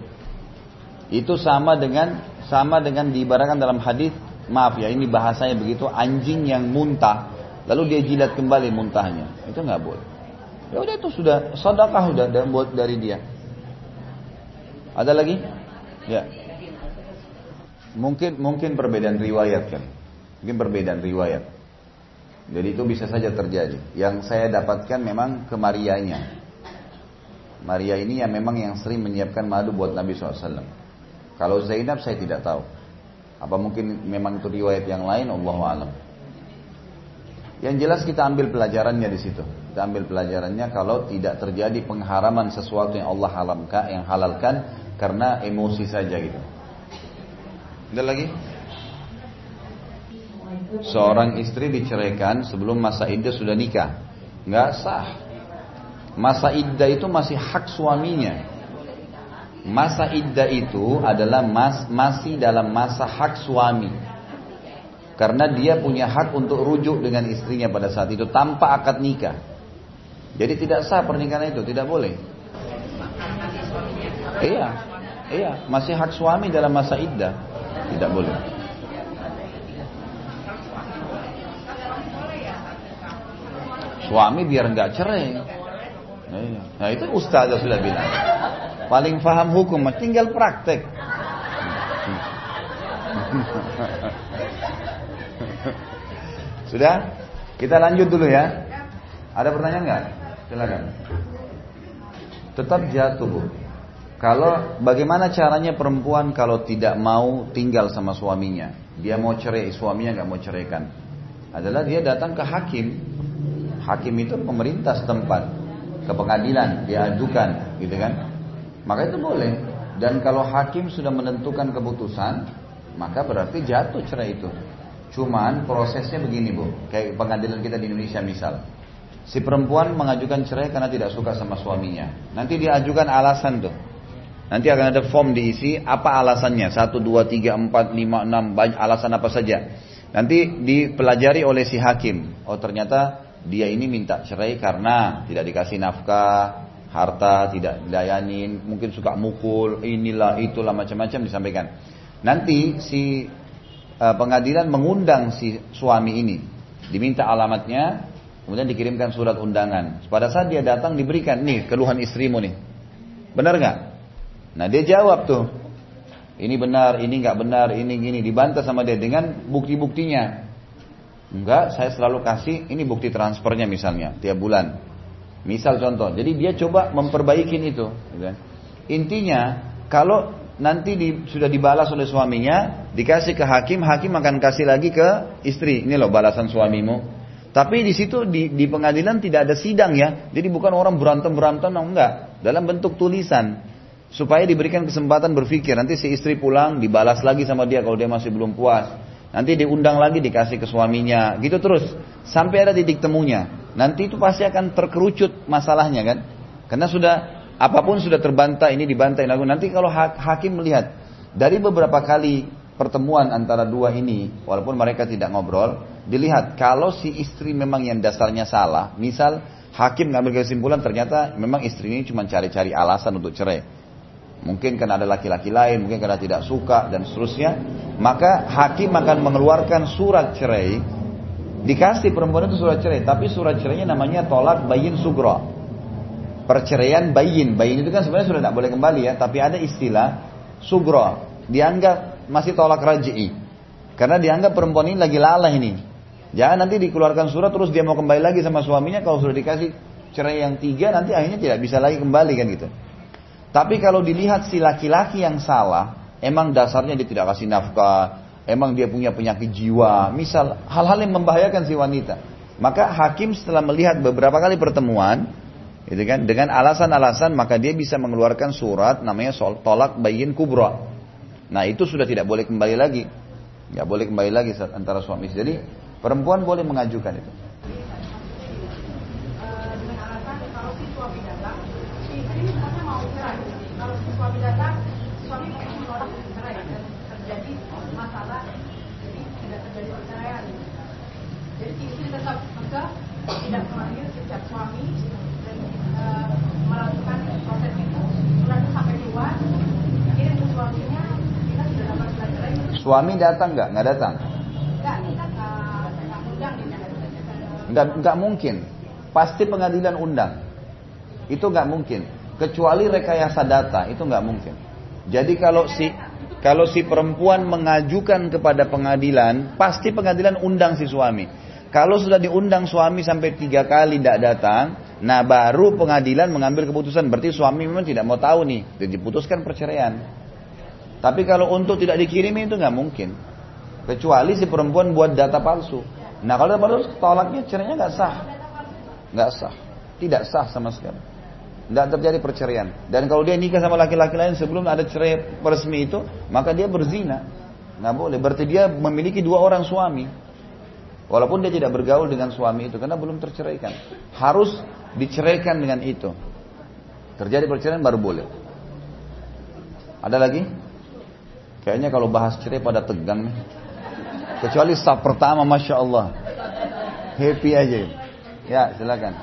Itu sama dengan sama dengan diibaratkan dalam hadis maaf ya ini bahasanya begitu anjing yang muntah lalu dia jilat kembali muntahnya itu nggak boleh Ya udah itu sudah sedekah sudah dan buat dari dia. Ada lagi? Ya. Mungkin mungkin perbedaan riwayat kan. Mungkin perbedaan riwayat. Jadi itu bisa saja terjadi. Yang saya dapatkan memang ke Marianya. Maria ini yang memang yang sering menyiapkan madu buat Nabi SAW. Kalau Zainab saya tidak tahu. Apa mungkin memang itu riwayat yang lain? Allah alam. Yang jelas kita ambil pelajarannya di situ. Kita ambil pelajarannya kalau tidak terjadi pengharaman sesuatu yang Allah haramkan, yang halalkan karena emosi saja gitu. Ada lagi? Seorang istri diceraikan sebelum masa iddah sudah nikah. Nggak sah. Masa iddah itu masih hak suaminya. Masa iddah itu adalah mas, masih dalam masa hak suami. Karena dia punya hak untuk rujuk dengan istrinya pada saat itu tanpa akad nikah. Jadi tidak sah pernikahan itu, tidak boleh. Iya, iya, masih hak suami dalam masa iddah, tidak boleh. Suami biar nggak cerai. Iya. Nah itu ustazah sudah bilang. Paling paham hukum, tinggal praktek. Sudah? Kita lanjut dulu ya. Ada pertanyaan nggak? Silakan. Tetap jatuh bu. Kalau bagaimana caranya perempuan kalau tidak mau tinggal sama suaminya, dia mau cerai, suaminya nggak mau ceraikan, adalah dia datang ke hakim. Hakim itu pemerintah setempat, ke pengadilan, dia ajukan, gitu kan? Maka itu boleh. Dan kalau hakim sudah menentukan keputusan, maka berarti jatuh cerai itu. Cuman prosesnya begini bu, kayak pengadilan kita di Indonesia misal. Si perempuan mengajukan cerai karena tidak suka sama suaminya. Nanti dia ajukan alasan tuh. Nanti akan ada form diisi apa alasannya. Satu, dua, tiga, empat, lima, enam, banyak alasan apa saja. Nanti dipelajari oleh si hakim. Oh ternyata dia ini minta cerai karena tidak dikasih nafkah, harta tidak dilayanin, mungkin suka mukul, inilah itulah macam-macam disampaikan. Nanti si Eh, pengadilan mengundang si suami ini, diminta alamatnya, kemudian dikirimkan surat undangan. Pada saat dia datang diberikan nih keluhan istrimu nih, benar nggak? Nah dia jawab tuh, ini benar, ini nggak benar, ini gini, dibantah sama dia dengan bukti-buktinya. Enggak, saya selalu kasih ini bukti transfernya misalnya tiap bulan. Misal contoh, jadi dia coba memperbaikin itu. Gitu kan. Intinya kalau nanti di, sudah dibalas oleh suaminya, dikasih ke hakim, hakim akan kasih lagi ke istri. Ini loh balasan suamimu. Tapi di situ di, di pengadilan tidak ada sidang ya. Jadi bukan orang berantem berantem, enggak. Dalam bentuk tulisan supaya diberikan kesempatan berpikir. Nanti si istri pulang dibalas lagi sama dia kalau dia masih belum puas. Nanti diundang lagi dikasih ke suaminya, gitu terus sampai ada titik temunya. Nanti itu pasti akan terkerucut masalahnya kan? Karena sudah apa pun sudah terbantah ini dibantah ini. Nanti kalau hakim melihat dari beberapa kali pertemuan antara dua ini, walaupun mereka tidak ngobrol, dilihat kalau si istri memang yang dasarnya salah, misal hakim ngambil kesimpulan ternyata memang istri ini cuma cari-cari alasan untuk cerai mungkin karena ada laki-laki lain, mungkin karena tidak suka dan seterusnya, maka hakim akan mengeluarkan surat cerai, dikasih perempuan itu surat cerai, tapi surat cerainya namanya tolak bayin sugro. Perceraian bayin, bayin itu kan sebenarnya sudah tidak boleh kembali ya, tapi ada istilah sugro, dianggap masih tolak raj'i. Karena dianggap perempuan ini lagi lalah ini. Jangan nanti dikeluarkan surat terus dia mau kembali lagi sama suaminya kalau sudah dikasih cerai yang tiga nanti akhirnya tidak bisa lagi kembali kan gitu. Tapi kalau dilihat si laki-laki yang salah, emang dasarnya dia tidak kasih nafkah, emang dia punya penyakit jiwa, misal hal-hal yang membahayakan si wanita. Maka hakim setelah melihat beberapa kali pertemuan, gitu kan, dengan alasan-alasan maka dia bisa mengeluarkan surat namanya sol, tolak bayin kubra. Nah itu sudah tidak boleh kembali lagi, nggak boleh kembali lagi antara suami istri. Jadi perempuan boleh mengajukan itu. suami datang, suami menolak cerai dan terjadi masalah, jadi tidak terjadi perceraian. Jadi istri tetap maka tidak memanggil sejak suami dan e, melakukan proses itu, surat itu sampai keluar, kirim ke suaminya, kita sudah dapat surat cerai. Suami datang nggak? Nggak datang? Nggak, kita nggak undang Nggak, nggak mungkin. Pasti pengadilan undang. Itu nggak mungkin kecuali rekayasa data itu nggak mungkin. Jadi kalau si kalau si perempuan mengajukan kepada pengadilan, pasti pengadilan undang si suami. Kalau sudah diundang suami sampai tiga kali tidak datang, nah baru pengadilan mengambil keputusan. Berarti suami memang tidak mau tahu nih, jadi diputuskan perceraian. Tapi kalau untuk tidak dikirimi itu nggak mungkin. Kecuali si perempuan buat data palsu. Nah kalau data palsu tolaknya cerainya nggak sah, nggak sah, tidak sah sama sekali. Tidak terjadi perceraian. Dan kalau dia nikah sama laki-laki lain sebelum ada cerai resmi itu, maka dia berzina. Nggak boleh. Berarti dia memiliki dua orang suami. Walaupun dia tidak bergaul dengan suami itu karena belum terceraikan. Harus diceraikan dengan itu. Terjadi perceraian baru boleh. Ada lagi? Kayaknya kalau bahas cerai pada tegang nih. Kecuali staf pertama Masya Allah. Happy aja. Ya silakan.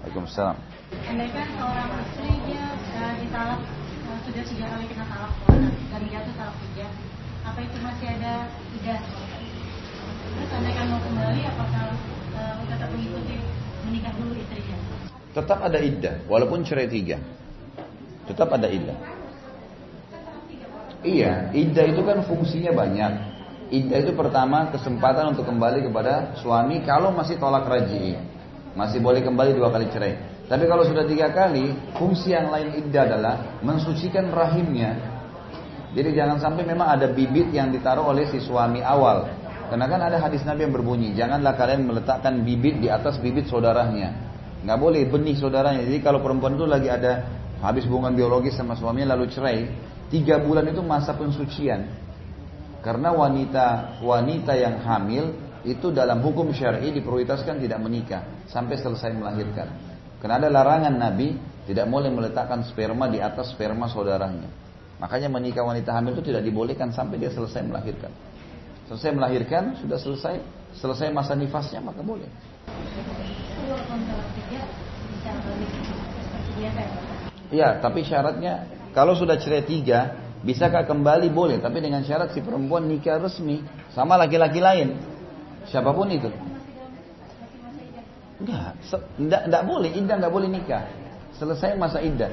Waalaikumsalam. Andaikan seorang istri dia uh, ditalak uh, sudah tiga kali kena talak dan jatuh talak tiga, apa itu masih ada tiga? Terus andaikan mau kembali, apakah uh, tetap mengikuti menikah dulu istrinya? Tetap ada iddah, walaupun cerai tiga. Tetap ada iddah. Iya, iddah itu kan fungsinya banyak. Iddah itu pertama kesempatan untuk kembali kepada suami kalau masih tolak raj'i. Masih boleh kembali dua kali cerai. Tapi kalau sudah tiga kali, fungsi yang lain iddah adalah mensucikan rahimnya. Jadi jangan sampai memang ada bibit yang ditaruh oleh si suami awal. Karena kan ada hadis Nabi yang berbunyi, janganlah kalian meletakkan bibit di atas bibit saudaranya. Nggak boleh benih saudaranya. Jadi kalau perempuan itu lagi ada habis hubungan biologis sama suaminya lalu cerai, tiga bulan itu masa pensucian. Karena wanita wanita yang hamil itu dalam hukum syar'i diprioritaskan tidak menikah sampai selesai melahirkan. Karena ada larangan Nabi tidak boleh meletakkan sperma di atas sperma saudaranya. Makanya menikah wanita hamil itu tidak dibolehkan sampai dia selesai melahirkan. Selesai melahirkan sudah selesai selesai masa nifasnya maka boleh. Iya, tapi syaratnya kalau sudah cerai tiga, bisakah kembali boleh, tapi dengan syarat si perempuan nikah resmi sama laki-laki lain. Siapa pun itu. Enggak, enggak, enggak boleh, indah enggak boleh nikah. Selesai masa iddah.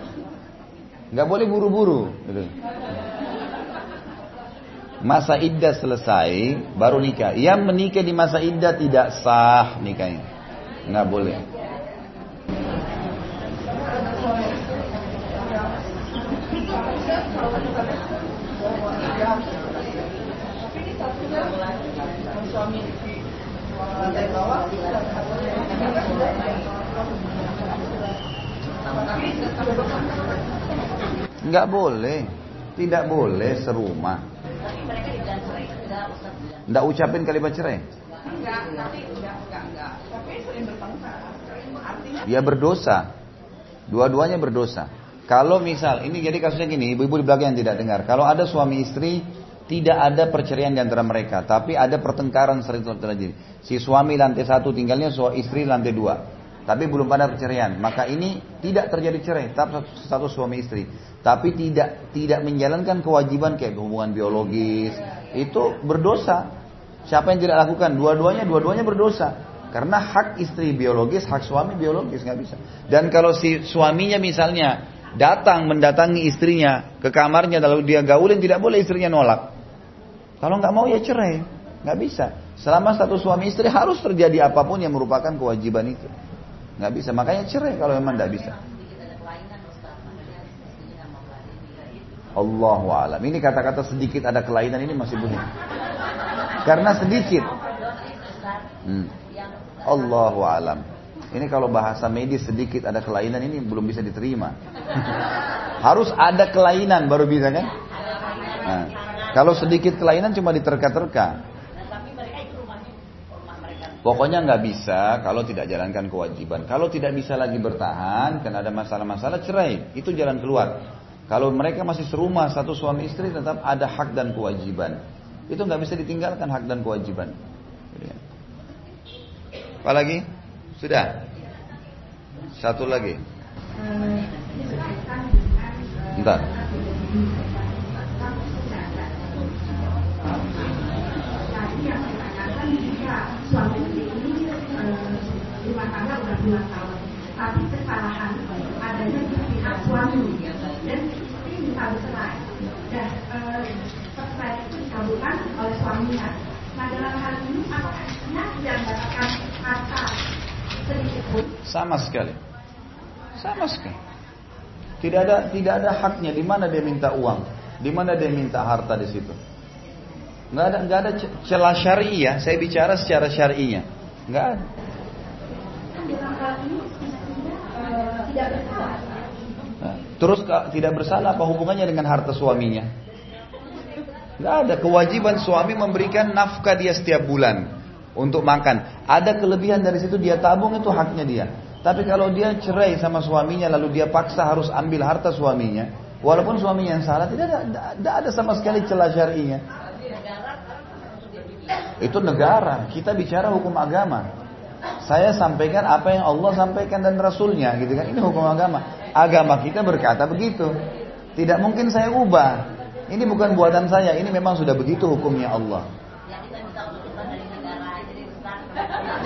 Enggak boleh buru-buru. Gitu. Masa iddah selesai, baru nikah. Yang menikah di masa iddah tidak sah nikahnya. Nggak boleh. Nggak boleh. Tidak boleh serumah. Tapi mereka dibilang cerai, enggak ucapin kalimat cerai. Enggak, tapi enggak, enggak, enggak. Tapi sering bertengkar. Artinya Dia berdosa. Dua-duanya berdosa. Kalau misal, ini jadi kasusnya gini, ibu-ibu di belakang yang tidak dengar. Kalau ada suami istri, tidak ada perceraian di antara mereka, tapi ada pertengkaran sering terjadi. Si suami lantai satu tinggalnya, suami istri lantai dua. Tapi belum pada perceraian. Maka ini tidak terjadi cerai, tetap satu, satu suami istri. Tapi tidak tidak menjalankan kewajiban kayak hubungan biologis. Itu berdosa. Siapa yang tidak lakukan? Dua-duanya, dua-duanya berdosa. Karena hak istri biologis, hak suami biologis nggak bisa. Dan kalau si suaminya misalnya datang mendatangi istrinya ke kamarnya lalu dia gaulin tidak boleh istrinya nolak. Kalau nggak mau ya cerai, nggak bisa. Selama satu suami istri harus terjadi apa pun yang merupakan kewajiban itu. Nggak bisa, makanya cerai kalau memang nggak bisa. Allahu alam. Ini kata-kata sedikit ada kelainan ini masih boleh. Karena sedikit. Hmm. yang Allahu alam. Ini kalau bahasa medis sedikit ada kelainan ini belum bisa diterima. (laughs) Harus ada kelainan baru bisa kan? Nah, kalau sedikit kelainan cuma diterka-terka. Pokoknya nggak bisa kalau tidak jalankan kewajiban. Kalau tidak bisa lagi bertahan karena ada masalah-masalah cerai, itu jalan keluar. Kalau mereka masih serumah satu suami istri tetap ada hak dan kewajiban. Itu nggak bisa ditinggalkan hak dan kewajiban. Gitu ya. Apa lagi? Sudah. Satu lagi. Bentar. 12 tahun. Tapi kesalahan adanya di pihak suami. Dan istri minta bercerai. Dan eh, itu dikabulkan oleh suaminya. Nah dalam hal ini apa istrinya yang mendapatkan harta sedikit pun? Sama sekali. Sama sekali. Tidak ada tidak ada haknya di mana dia minta uang di mana dia minta harta di situ. Nggak ada nggak ada celah syariah. Ya. saya bicara secara syariahnya nggak ada. Tidak bersalah. Nah, terus tidak bersalah apa hubungannya dengan harta suaminya? Nggak ada kewajiban suami memberikan nafkah dia setiap bulan untuk makan. Ada kelebihan dari situ dia tabung itu haknya dia. Tapi kalau dia cerai sama suaminya lalu dia paksa harus ambil harta suaminya, walaupun suaminya yang salah tidak ada, tidak ada sama sekali celah syar'inya. Itu negara. Kita bicara hukum agama. Saya sampaikan apa yang Allah sampaikan dan Rasulnya, gitu kan? Ini hukum agama. Agama kita berkata begitu. Tidak mungkin saya ubah. Ini bukan buatan saya. Ini memang sudah begitu hukumnya Allah.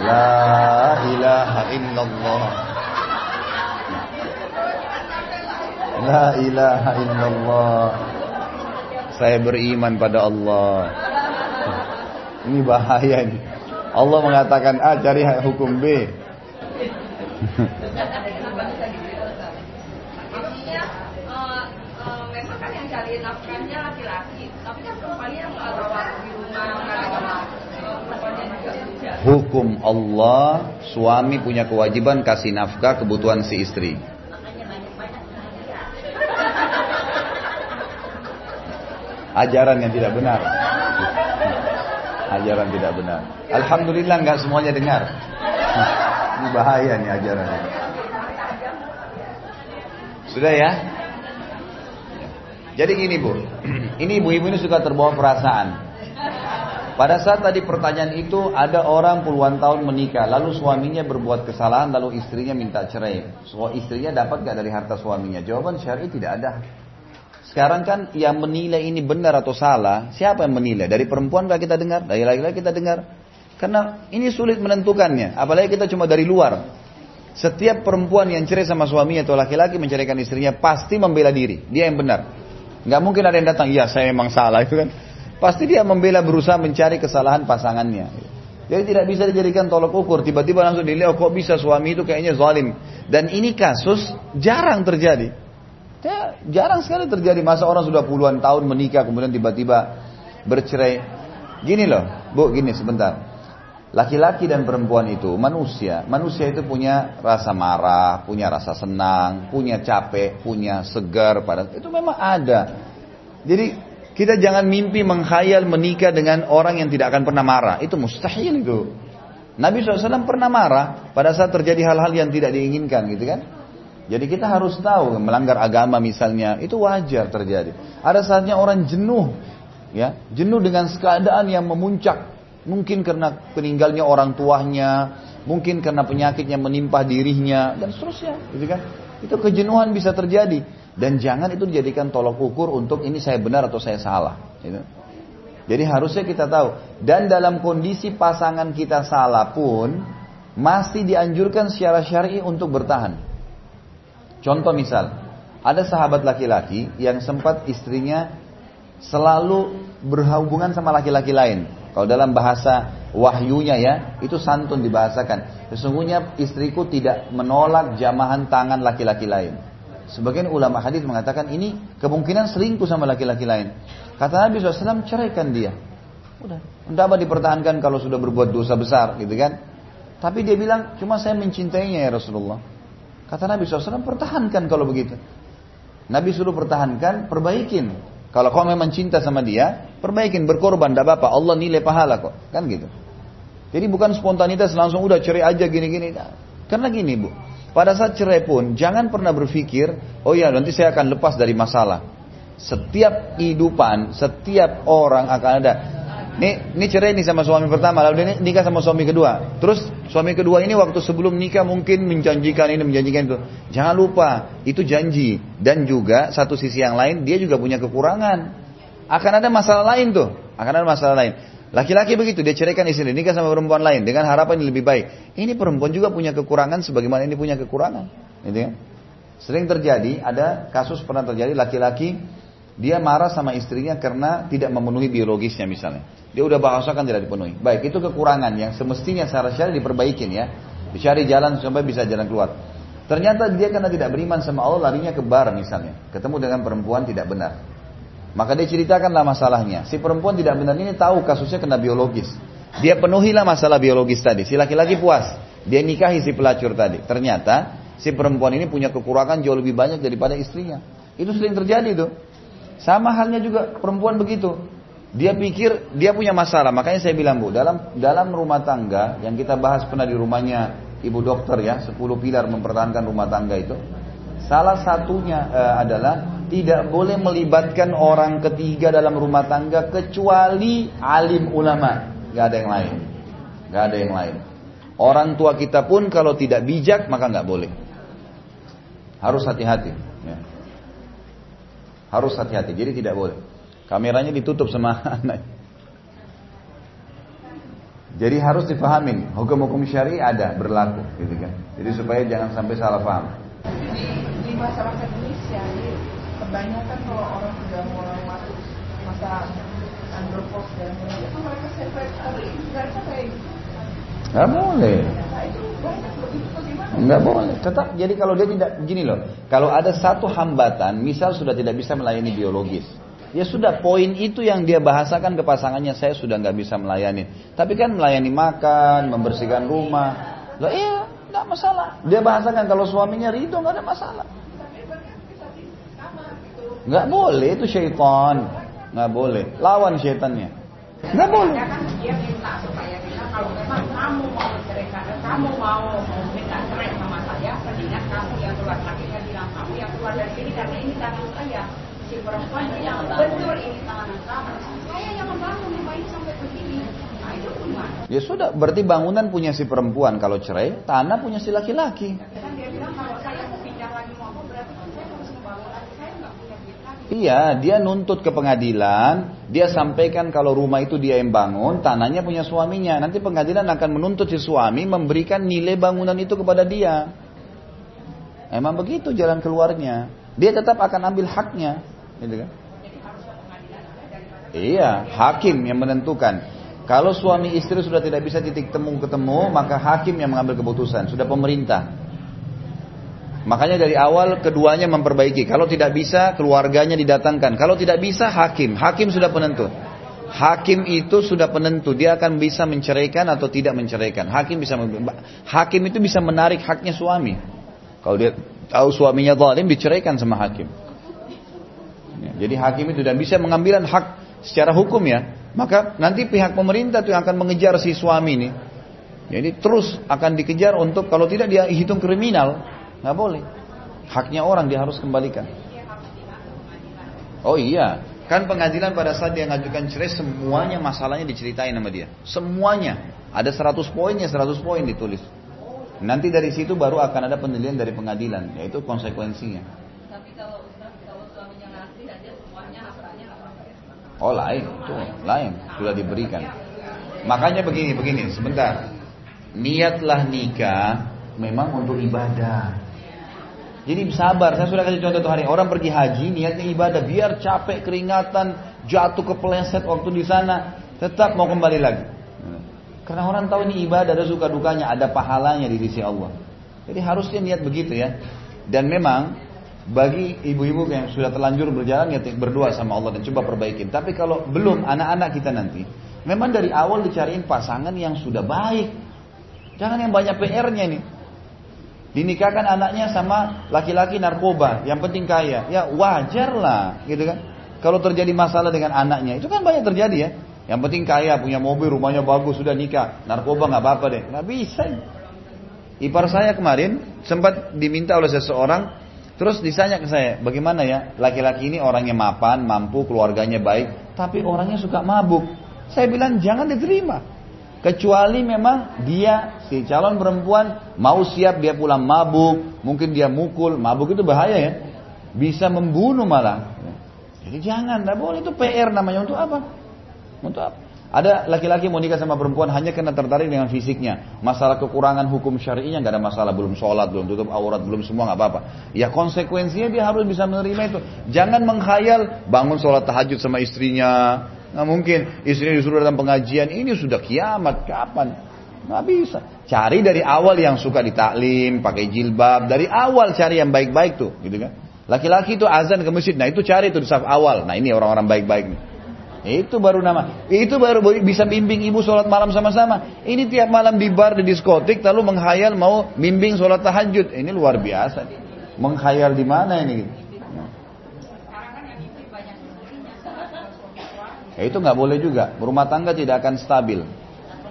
La ilaha illallah. La ilaha illallah. Saya beriman pada Allah. Ini bahaya nih. Allah mengatakan A cari hukum B. Artinya memang kan yang cari nafkahnya laki-laki, tapi kan perempuannya yang nggak rawat di rumah, nggak rawat perempuannya juga kerja. Hukum Allah, suami punya kewajiban kasih nafkah kebutuhan si istri. Ajaran yang tidak benar. Ajaran tidak benar. Alhamdulillah nggak semuanya dengar. (laughs) Ini bahaya nih ajarannya. Sudah ya? Jadi gini bu, (clears throat) ini ibu-ibu ini suka terbawa perasaan. Pada saat tadi pertanyaan itu ada orang puluhan tahun menikah, lalu suaminya berbuat kesalahan, lalu istrinya minta cerai. So, istrinya dapat gak dari harta suaminya? Jawaban syar'i tidak ada. Sekarang kan yang menilai ini benar atau salah, siapa yang menilai? Dari perempuan kita dengar? Dari laki-laki kita dengar? Karena ini sulit menentukannya, apalagi kita cuma dari luar. Setiap perempuan yang cerai sama suaminya atau laki-laki menceraikan istrinya pasti membela diri, dia yang benar. Nggak mungkin ada yang datang, iya saya memang salah itu kan. Pasti dia membela berusaha mencari kesalahan pasangannya. Jadi tidak bisa dijadikan tolok ukur. Tiba-tiba langsung dilihat, oh, kok bisa suami itu kayaknya zalim. Dan ini kasus jarang terjadi. Ya, jarang sekali terjadi. Masa orang sudah puluhan tahun menikah, kemudian tiba-tiba bercerai. Gini loh, bu, gini sebentar. Laki-laki dan perempuan itu manusia. Manusia itu punya rasa marah, punya rasa senang, punya capek, punya segar. Pada itu memang ada. Jadi kita jangan mimpi menghayal menikah dengan orang yang tidak akan pernah marah. Itu mustahil itu. Nabi SAW pernah marah pada saat terjadi hal-hal yang tidak diinginkan gitu kan. Jadi kita harus tahu melanggar agama misalnya itu wajar terjadi. Ada saatnya orang jenuh ya, jenuh dengan keadaan yang memuncak Mungkin karena peninggalnya orang tuanya, mungkin karena penyakitnya menimpa dirinya dan seterusnya, gitu kan? Itu kejenuhan bisa terjadi dan jangan itu dijadikan tolok ukur untuk ini saya benar atau saya salah, gitu. Jadi harusnya kita tahu dan dalam kondisi pasangan kita salah pun masih dianjurkan secara syar'i untuk bertahan. Contoh misal, ada sahabat laki-laki yang sempat istrinya selalu berhubungan sama laki-laki lain. Kalau dalam bahasa wahyunya ya, itu santun dibahasakan. Sesungguhnya istriku tidak menolak jamahan tangan laki-laki lain. Sebagian ulama hadis mengatakan ini kemungkinan selingkuh sama laki-laki lain. Kata Nabi SAW, ceraikan dia. Udah. Apa dipertahankan kalau sudah berbuat dosa besar gitu kan. Tapi dia bilang, cuma saya mencintainya ya Rasulullah. Kata Nabi SAW, pertahankan kalau begitu. Nabi suruh pertahankan, perbaikin. Kalau kau memang cinta sama dia, perbaikin, berkorban, tidak apa-apa. Allah nilai pahala kok. Kan gitu. Jadi bukan spontanitas langsung udah cerai aja gini-gini. Karena gini bu, pada saat cerai pun jangan pernah berpikir, oh ya nanti saya akan lepas dari masalah. Setiap kehidupan, setiap orang akan ada ini, ini cerai nih sama suami pertama, lalu dia nikah sama suami kedua. Terus suami kedua ini waktu sebelum nikah mungkin menjanjikan ini, menjanjikan itu. Jangan lupa, itu janji. Dan juga satu sisi yang lain, dia juga punya kekurangan. Akan ada masalah lain tuh, akan ada masalah lain. Laki-laki begitu, dia ceraikan istri, nikah sama perempuan lain dengan harapan yang lebih baik. Ini perempuan juga punya kekurangan sebagaimana ini punya kekurangan. Gitu ya. Sering terjadi, ada kasus pernah terjadi laki-laki dia marah sama istrinya karena tidak memenuhi biologisnya misalnya. Dia udah bahasakan tidak dipenuhi. Baik, itu kekurangan yang semestinya secara syari diperbaikin ya. Dicari jalan sampai bisa jalan keluar. Ternyata dia karena tidak beriman sama Allah larinya ke bar misalnya. Ketemu dengan perempuan tidak benar. Maka dia ceritakanlah masalahnya. Si perempuan tidak benar ini tahu kasusnya kena biologis. Dia penuhilah masalah biologis tadi. Si laki-laki puas. Dia nikahi si pelacur tadi. Ternyata si perempuan ini punya kekurangan jauh lebih banyak daripada istrinya. Itu sering terjadi tuh. Sama halnya juga perempuan begitu. Dia pikir dia punya masalah. Makanya saya bilang bu, dalam dalam rumah tangga yang kita bahas pernah di rumahnya ibu dokter ya, 10 pilar mempertahankan rumah tangga itu. Salah satunya uh, adalah tidak boleh melibatkan orang ketiga dalam rumah tangga kecuali alim ulama. Gak ada yang lain. Gak ada yang lain. Orang tua kita pun kalau tidak bijak maka nggak boleh. Harus hati-hati. Ya. Harus hati-hati. Jadi tidak boleh. Kameranya ditutup sama (laughs) anak. Jadi harus dipahamin, hukum-hukum syari ada, berlaku gitu kan. Jadi supaya jangan sampai salah paham. Di, di masyarakat Indonesia kebanyakan kalau orang sudah mulai masuk masa andropos dan itu mereka separate mereka kayak gitu. Gak boleh. Nah? Enggak boleh. Tetap jadi kalau dia tidak gini loh. Kalau ada satu hambatan, misal sudah tidak bisa melayani biologis. Ya sudah poin itu yang dia bahasakan ke pasangannya saya sudah nggak bisa melayani. Tapi kan melayani makan, membersihkan rumah. Lah iya, nggak masalah. Dia bahasakan kalau suaminya ridho nggak ada masalah. Nggak boleh itu syaitan. Nggak boleh. Lawan syaitannya. Nggak boleh. Kan dia minta supaya kalau memang kamu mau menceraikan, kamu mau minta cerai sama saya, mendingan kamu yang keluar akhirnya bilang kamu yang keluar dari sini karena ini tangan saya si perempuan bilang betul ini tangan kamu saya yang membangun rumah ini sampai begini nah itu Ya sudah, berarti bangunan punya si perempuan kalau cerai, tanah punya si laki-laki. kan berarti kan lagi Iya, dia nuntut ke pengadilan, dia sampaikan kalau rumah itu dia yang bangun, tanahnya punya suaminya. Nanti pengadilan akan menuntut si suami memberikan nilai bangunan itu kepada dia. Emang begitu jalan keluarnya. Dia tetap akan ambil haknya, gitu kan? Iya, hakim yang menentukan. Kalau suami istri sudah tidak bisa titik temu ketemu, maka hakim yang mengambil keputusan. Sudah pemerintah. Makanya dari awal keduanya memperbaiki. Kalau tidak bisa, keluarganya didatangkan. Kalau tidak bisa, hakim. Hakim sudah penentu. Hakim itu sudah penentu. Dia akan bisa menceraikan atau tidak menceraikan. Hakim bisa hakim itu bisa menarik haknya suami. Kalau dia tahu suaminya zalim, diceraikan sama hakim. Jadi hakim itu dan bisa mengambil hak secara hukum ya. Maka nanti pihak pemerintah itu yang akan mengejar si suami ini. Jadi terus akan dikejar untuk kalau tidak dia hitung kriminal, nggak boleh. Haknya orang dia harus kembalikan. Oh iya, kan pengadilan pada saat dia ngajukan cerai semuanya masalahnya diceritain sama dia. Semuanya. Ada 100 poinnya, 100 poin ditulis. Nanti dari situ baru akan ada penilaian dari pengadilan, yaitu konsekuensinya. Oh lain, itu lain, sudah diberikan. Makanya begini, begini, sebentar. Niatlah nikah memang untuk ibadah. Jadi sabar, saya sudah kasih contoh hari orang pergi haji niatnya ibadah biar capek keringatan jatuh kepleset waktu di sana tetap mau kembali lagi. Karena orang tahu ini ibadah ada suka dukanya ada pahalanya di sisi Allah. Jadi harusnya niat begitu ya. Dan memang bagi ibu-ibu yang sudah terlanjur berjalan ya berdoa sama Allah dan coba perbaikin. Tapi kalau belum anak-anak kita nanti, memang dari awal dicariin pasangan yang sudah baik. Jangan yang banyak PR-nya nih. Dinikahkan anaknya sama laki-laki narkoba, yang penting kaya. Ya wajar lah, gitu kan. Kalau terjadi masalah dengan anaknya, itu kan banyak terjadi ya. Yang penting kaya, punya mobil, rumahnya bagus, sudah nikah. Narkoba nggak apa-apa deh, nggak bisa. Ipar saya kemarin sempat diminta oleh seseorang Terus ditanya ke saya, bagaimana ya laki-laki ini orangnya mapan, mampu, keluarganya baik, tapi orangnya suka mabuk. Saya bilang jangan diterima. Kecuali memang dia si calon perempuan mau siap dia pulang mabuk, mungkin dia mukul, mabuk itu bahaya ya. Bisa membunuh malah. Jadi jangan, tidak boleh itu PR namanya untuk apa? Untuk apa? Ada laki-laki mau nikah sama perempuan hanya karena tertarik dengan fisiknya. Masalah kekurangan hukum syari'inya nggak ada masalah, belum sholat, belum tutup aurat, belum semua nggak apa-apa. Ya konsekuensinya dia harus bisa menerima itu. Jangan menghayal bangun sholat tahajud sama istrinya. Nggak mungkin istrinya disuruh datang pengajian ini sudah kiamat kapan? Nggak bisa. Cari dari awal yang suka ditaklim, pakai jilbab. Dari awal cari yang baik-baik tuh, gitu kan? Laki-laki itu azan ke masjid. Nah itu cari tuh di saf awal. Nah ini orang-orang baik-baik nih. Itu baru nama. Itu baru bisa bimbing ibu sholat malam sama-sama. Ini tiap malam di bar, di diskotik, lalu menghayal mau bimbing sholat tahajud. Ini luar biasa. Menghayal di mana ini? Ya, itu nggak boleh juga. Rumah tangga tidak akan stabil.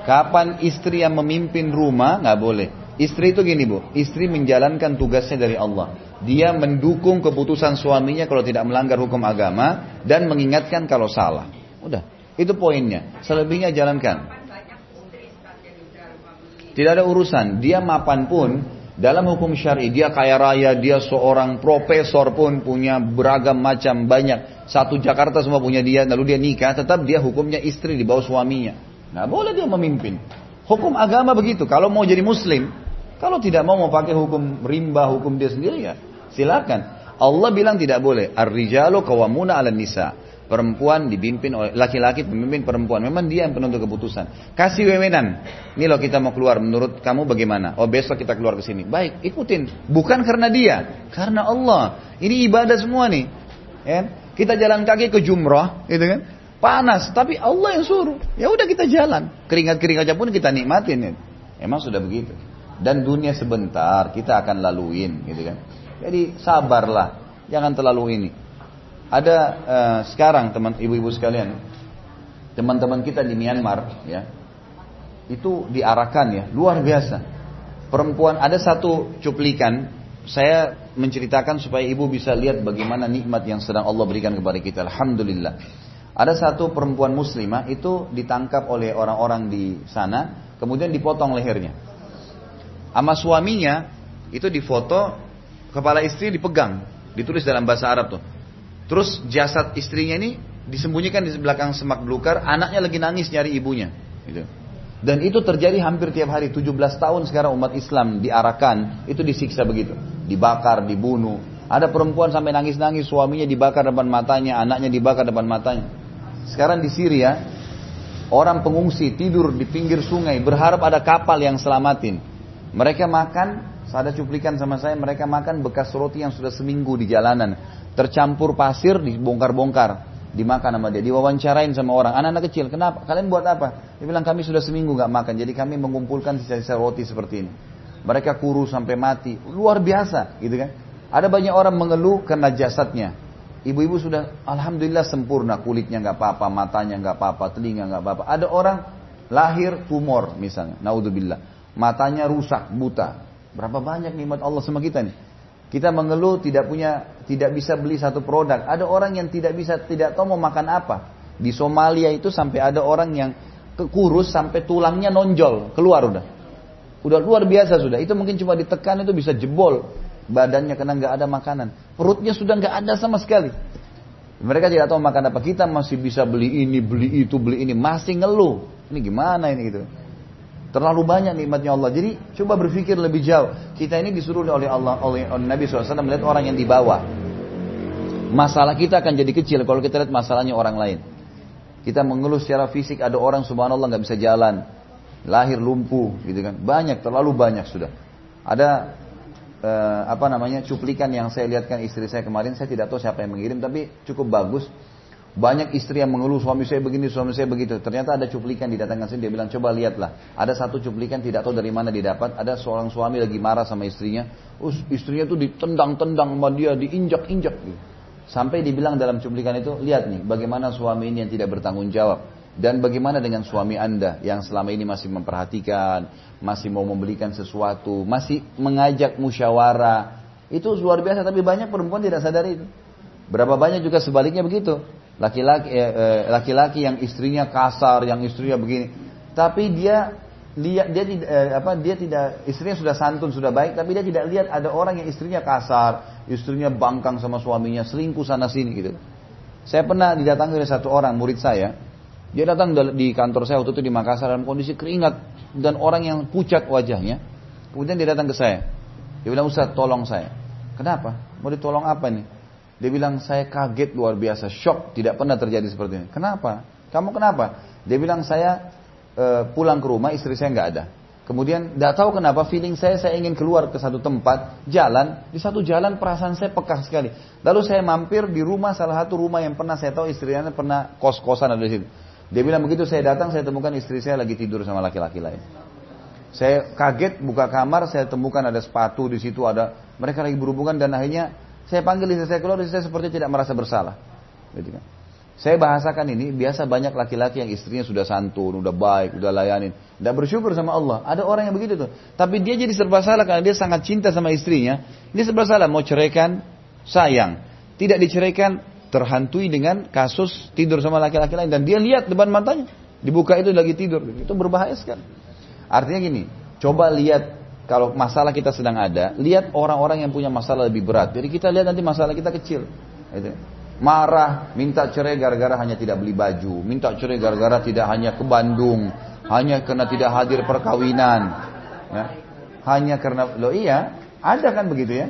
Kapan istri yang memimpin rumah nggak boleh. Istri itu gini bu, istri menjalankan tugasnya dari Allah. Dia mendukung keputusan suaminya kalau tidak melanggar hukum agama dan mengingatkan kalau salah. Udah, itu poinnya. Selebihnya jalankan. Tidak ada urusan. Dia mapan pun dalam hukum syari dia kaya raya, dia seorang profesor pun punya beragam macam banyak. Satu Jakarta semua punya dia, lalu dia nikah, tetap dia hukumnya istri di bawah suaminya. Nah boleh dia memimpin. Hukum agama begitu. Kalau mau jadi muslim, kalau tidak mau mau pakai hukum rimba, hukum dia sendiri ya silakan. Allah bilang tidak boleh. Ar-rijalu kawamuna ala nisa perempuan dipimpin oleh laki-laki pemimpin perempuan. Memang dia yang penentu keputusan. Kasih wewenang. Ini loh kita mau keluar. Menurut kamu bagaimana? Oh besok kita keluar ke sini. Baik, ikutin. Bukan karena dia, karena Allah. Ini ibadah semua nih. Ya. Kita jalan kaki ke jumrah, gitu kan? Panas, tapi Allah yang suruh. Ya udah kita jalan. Keringat-keringatnya pun kita nikmatin. Ya. Emang sudah begitu. Dan dunia sebentar kita akan laluin, gitu kan? Jadi sabarlah, jangan terlalu ini. Ada uh, sekarang teman ibu-ibu sekalian, teman-teman kita di Myanmar ya, itu diarahkan ya, luar biasa. Perempuan ada satu cuplikan, saya menceritakan supaya ibu bisa lihat bagaimana nikmat yang sedang Allah berikan kepada kita. Alhamdulillah. Ada satu perempuan muslimah itu ditangkap oleh orang-orang di sana, kemudian dipotong lehernya. Sama suaminya itu difoto, kepala istri dipegang, ditulis dalam bahasa Arab tuh. Terus jasad istrinya ini disembunyikan di belakang semak belukar, anaknya lagi nangis nyari ibunya. Gitu. Dan itu terjadi hampir tiap hari. 17 tahun sekarang umat Islam diarahkan, itu disiksa begitu. Dibakar, dibunuh. Ada perempuan sampai nangis-nangis, suaminya dibakar depan matanya, anaknya dibakar depan matanya. Sekarang di Syria, orang pengungsi tidur di pinggir sungai berharap ada kapal yang selamatin. Mereka makan, ada cuplikan sama saya, mereka makan bekas roti yang sudah seminggu di jalanan. Tercampur pasir, dibongkar-bongkar. Dimakan sama dia, diwawancarain sama orang. Anak-anak kecil, kenapa? Kalian buat apa? Dia bilang kami sudah seminggu nggak makan, jadi kami mengumpulkan sisa-sisa roti seperti ini. Mereka kurus sampai mati, luar biasa, gitu kan? Ada banyak orang mengeluh karena jasadnya. Ibu-ibu sudah alhamdulillah sempurna, kulitnya nggak apa-apa, matanya nggak apa-apa, telinga nggak apa-apa. Ada orang lahir tumor misalnya, naudzubillah, matanya rusak, buta. Berapa banyak nikmat Allah sama kita nih? Kita mengeluh tidak punya, tidak bisa beli satu produk. Ada orang yang tidak bisa, tidak tahu mau makan apa. Di Somalia itu sampai ada orang yang kekurus sampai tulangnya nonjol, keluar udah. Udah luar biasa sudah. Itu mungkin cuma ditekan itu bisa jebol badannya karena nggak ada makanan. Perutnya sudah nggak ada sama sekali. Mereka tidak tahu makan apa. Kita masih bisa beli ini, beli itu, beli ini. Masih ngeluh. Ini gimana ini gitu. Terlalu banyak nikmatnya Allah. Jadi coba berpikir lebih jauh. Kita ini disuruh oleh Allah, oleh, Nabi SAW melihat orang yang di bawah. Masalah kita akan jadi kecil kalau kita lihat masalahnya orang lain. Kita mengeluh secara fisik ada orang subhanallah nggak bisa jalan, lahir lumpuh, gitu kan. Banyak, terlalu banyak sudah. Ada eh, apa namanya cuplikan yang saya lihatkan istri saya kemarin saya tidak tahu siapa yang mengirim tapi cukup bagus banyak istri yang mengeluh suami saya begini suami saya begitu ternyata ada cuplikan didatangkan sini dia bilang coba lihatlah ada satu cuplikan tidak tahu dari mana didapat ada seorang suami lagi marah sama istrinya Us, istrinya tuh ditendang-tendang sama dia diinjak-injak sampai dibilang dalam cuplikan itu lihat nih bagaimana suami ini yang tidak bertanggung jawab dan bagaimana dengan suami anda yang selama ini masih memperhatikan masih mau membelikan sesuatu, masih mengajak musyawarah. Itu luar biasa, tapi banyak perempuan tidak sadar itu. Berapa banyak juga sebaliknya begitu. Laki-laki eh, eh, laki-laki yang istrinya kasar, yang istrinya begini. Tapi dia lihat dia tidak eh, apa dia tidak istrinya sudah santun sudah baik tapi dia tidak lihat ada orang yang istrinya kasar istrinya bangkang sama suaminya selingkuh sana sini gitu saya pernah didatangi oleh satu orang murid saya dia datang di kantor saya waktu itu di Makassar dalam kondisi keringat dan orang yang pucat wajahnya. Kemudian dia datang ke saya. Dia bilang, Ustaz tolong saya. Kenapa? Mau ditolong apa nih? Dia bilang, saya kaget luar biasa, shock, tidak pernah terjadi seperti ini. Kenapa? Kamu kenapa? Dia bilang, saya e, pulang ke rumah, istri saya nggak ada. Kemudian, tidak tahu kenapa, feeling saya, saya ingin keluar ke satu tempat, jalan, di satu jalan perasaan saya pekah sekali. Lalu saya mampir di rumah, salah satu rumah yang pernah saya tahu istrinya pernah kos-kosan ada di situ. Dia bilang begitu saya datang saya temukan istri saya lagi tidur sama laki-laki lain. Saya kaget buka kamar saya temukan ada sepatu di situ ada mereka lagi berhubungan dan akhirnya saya panggil istri saya keluar istri saya seperti tidak merasa bersalah. Gitu kan. Saya bahasakan ini biasa banyak laki-laki yang istrinya sudah santun, udah baik, udah layanin, tidak bersyukur sama Allah. Ada orang yang begitu tuh. Tapi dia jadi serba salah karena dia sangat cinta sama istrinya. Dia serba salah mau ceraikan sayang, tidak diceraikan terhantui dengan kasus tidur sama laki-laki lain dan dia lihat depan matanya dibuka itu lagi tidur itu berbahaya sekali artinya gini coba lihat kalau masalah kita sedang ada lihat orang-orang yang punya masalah lebih berat jadi kita lihat nanti masalah kita kecil gitu. marah minta cerai gara-gara hanya tidak beli baju minta cerai gara-gara tidak hanya ke Bandung hanya karena tidak hadir perkawinan ya. hanya karena lo iya ada kan begitu ya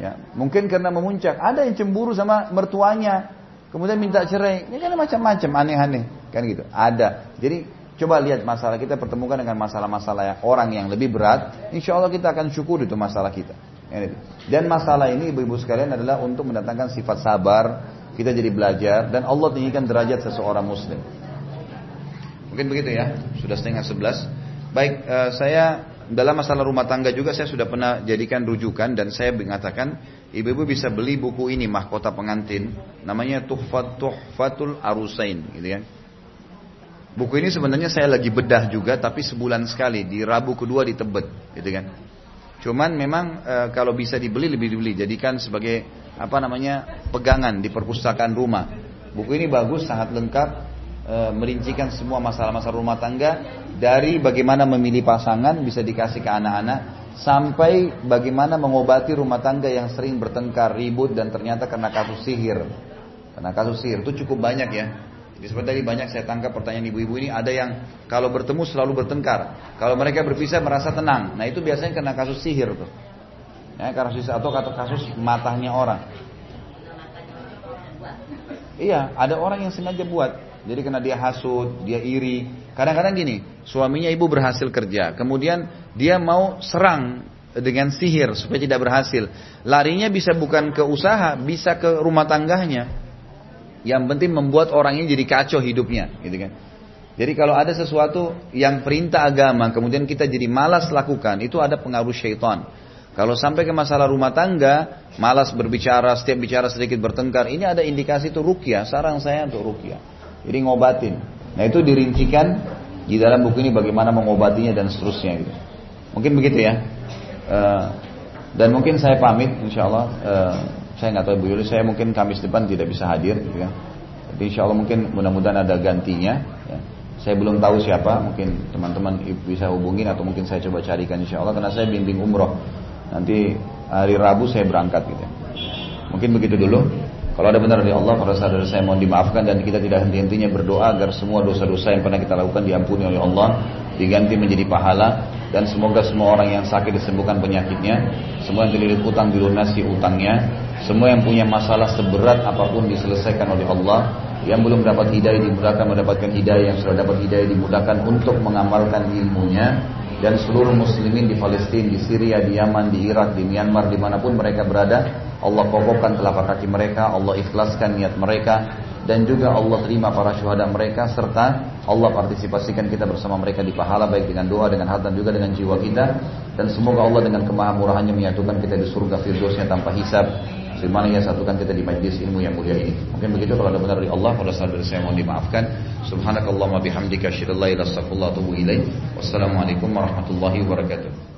Ya, mungkin karena memuncak. Ada yang cemburu sama mertuanya, kemudian minta cerai. Ini kan macam-macam aneh-aneh, kan gitu. Ada. Jadi coba lihat masalah kita pertemukan dengan masalah-masalah orang yang lebih berat. Insya Allah kita akan syukur itu masalah kita. Dan masalah ini ibu-ibu sekalian adalah untuk mendatangkan sifat sabar. Kita jadi belajar dan Allah tinggikan derajat seseorang muslim. Mungkin begitu ya. Sudah setengah sebelas. Baik, uh, saya dalam masalah rumah tangga juga saya sudah pernah jadikan rujukan dan saya mengatakan ibu-ibu bisa beli buku ini mahkota pengantin namanya Tuhfat Tuhfatul Arusain gitu kan. Buku ini sebenarnya saya lagi bedah juga tapi sebulan sekali di Rabu kedua di Tebet gitu kan. Cuman memang e, kalau bisa dibeli lebih dibeli jadikan sebagai apa namanya pegangan di perpustakaan rumah. Buku ini bagus sangat lengkap e, merincikan semua masalah-masalah rumah tangga dari bagaimana memilih pasangan bisa dikasih ke anak-anak sampai bagaimana mengobati rumah tangga yang sering bertengkar, ribut dan ternyata karena kasus sihir. Karena kasus sihir itu cukup banyak ya. Seperti tadi banyak saya tangkap pertanyaan ibu-ibu ini ada yang kalau bertemu selalu bertengkar. Kalau mereka berpisah merasa tenang. Nah itu biasanya karena kasus sihir tuh. Ya, kasus atau kata kasus matahnya orang. Iya, ada orang yang sengaja buat. Jadi karena dia hasut, dia iri. Kadang-kadang gini, suaminya ibu berhasil kerja, kemudian dia mau serang dengan sihir supaya tidak berhasil. Larinya bisa bukan ke usaha, bisa ke rumah tangganya. Yang penting membuat orangnya jadi kacau hidupnya, gitu kan. Jadi kalau ada sesuatu yang perintah agama, kemudian kita jadi malas lakukan, itu ada pengaruh syaitan. Kalau sampai ke masalah rumah tangga, malas berbicara, setiap bicara sedikit bertengkar, ini ada indikasi itu rukyah, sarang saya untuk rukyah. Jadi ngobatin. Nah itu dirincikan di dalam buku ini bagaimana mengobatinya dan seterusnya gitu. Mungkin begitu ya. Uh, dan mungkin saya pamit, insya Allah. Uh, saya nggak tahu Bu Yuli, saya mungkin Kamis depan tidak bisa hadir, gitu ya. Tapi insya Allah mungkin mudah-mudahan ada gantinya. Ya. Saya belum tahu siapa, mungkin teman-teman bisa hubungin atau mungkin saya coba carikan insya Allah karena saya bimbing umroh. Nanti hari Rabu saya berangkat gitu. Mungkin begitu dulu. Kalau ada benar dari Allah, para saudara saya mohon dimaafkan dan kita tidak henti-hentinya berdoa agar semua dosa-dosa yang pernah kita lakukan diampuni oleh Allah, diganti menjadi pahala dan semoga semua orang yang sakit disembuhkan penyakitnya, semua yang terlilit utang dilunasi utangnya, semua yang punya masalah seberat apa pun diselesaikan oleh Allah, yang belum dapat hidayah dimudahkan mendapatkan hidayah, yang sudah dapat hidayah dimudahkan untuk mengamalkan ilmunya, dan seluruh muslimin di Palestina, di Syria, di Yaman, di Irak, di Myanmar, di mana pun mereka berada, Allah kokohkan telapak kaki mereka, Allah ikhlaskan niat mereka, dan juga Allah terima para syuhada mereka, serta Allah partisipasikan kita bersama mereka di pahala, baik dengan doa, dengan harta, dan juga dengan jiwa kita, dan semoga Allah dengan kemahamurahannya menyatukan kita di surga firdausnya tanpa hisab, Sebagaimana ia satukan kita di majlis ilmu yang mulia ini. Mungkin begitu kalau ada benar dari Allah, pada saat dari saya mohon dimaafkan. Subhanakallahumma bihamdika asyhadu an la ilaha illa anta astaghfiruka wa atubu. Wassalamualaikum warahmatullahi wabarakatuh.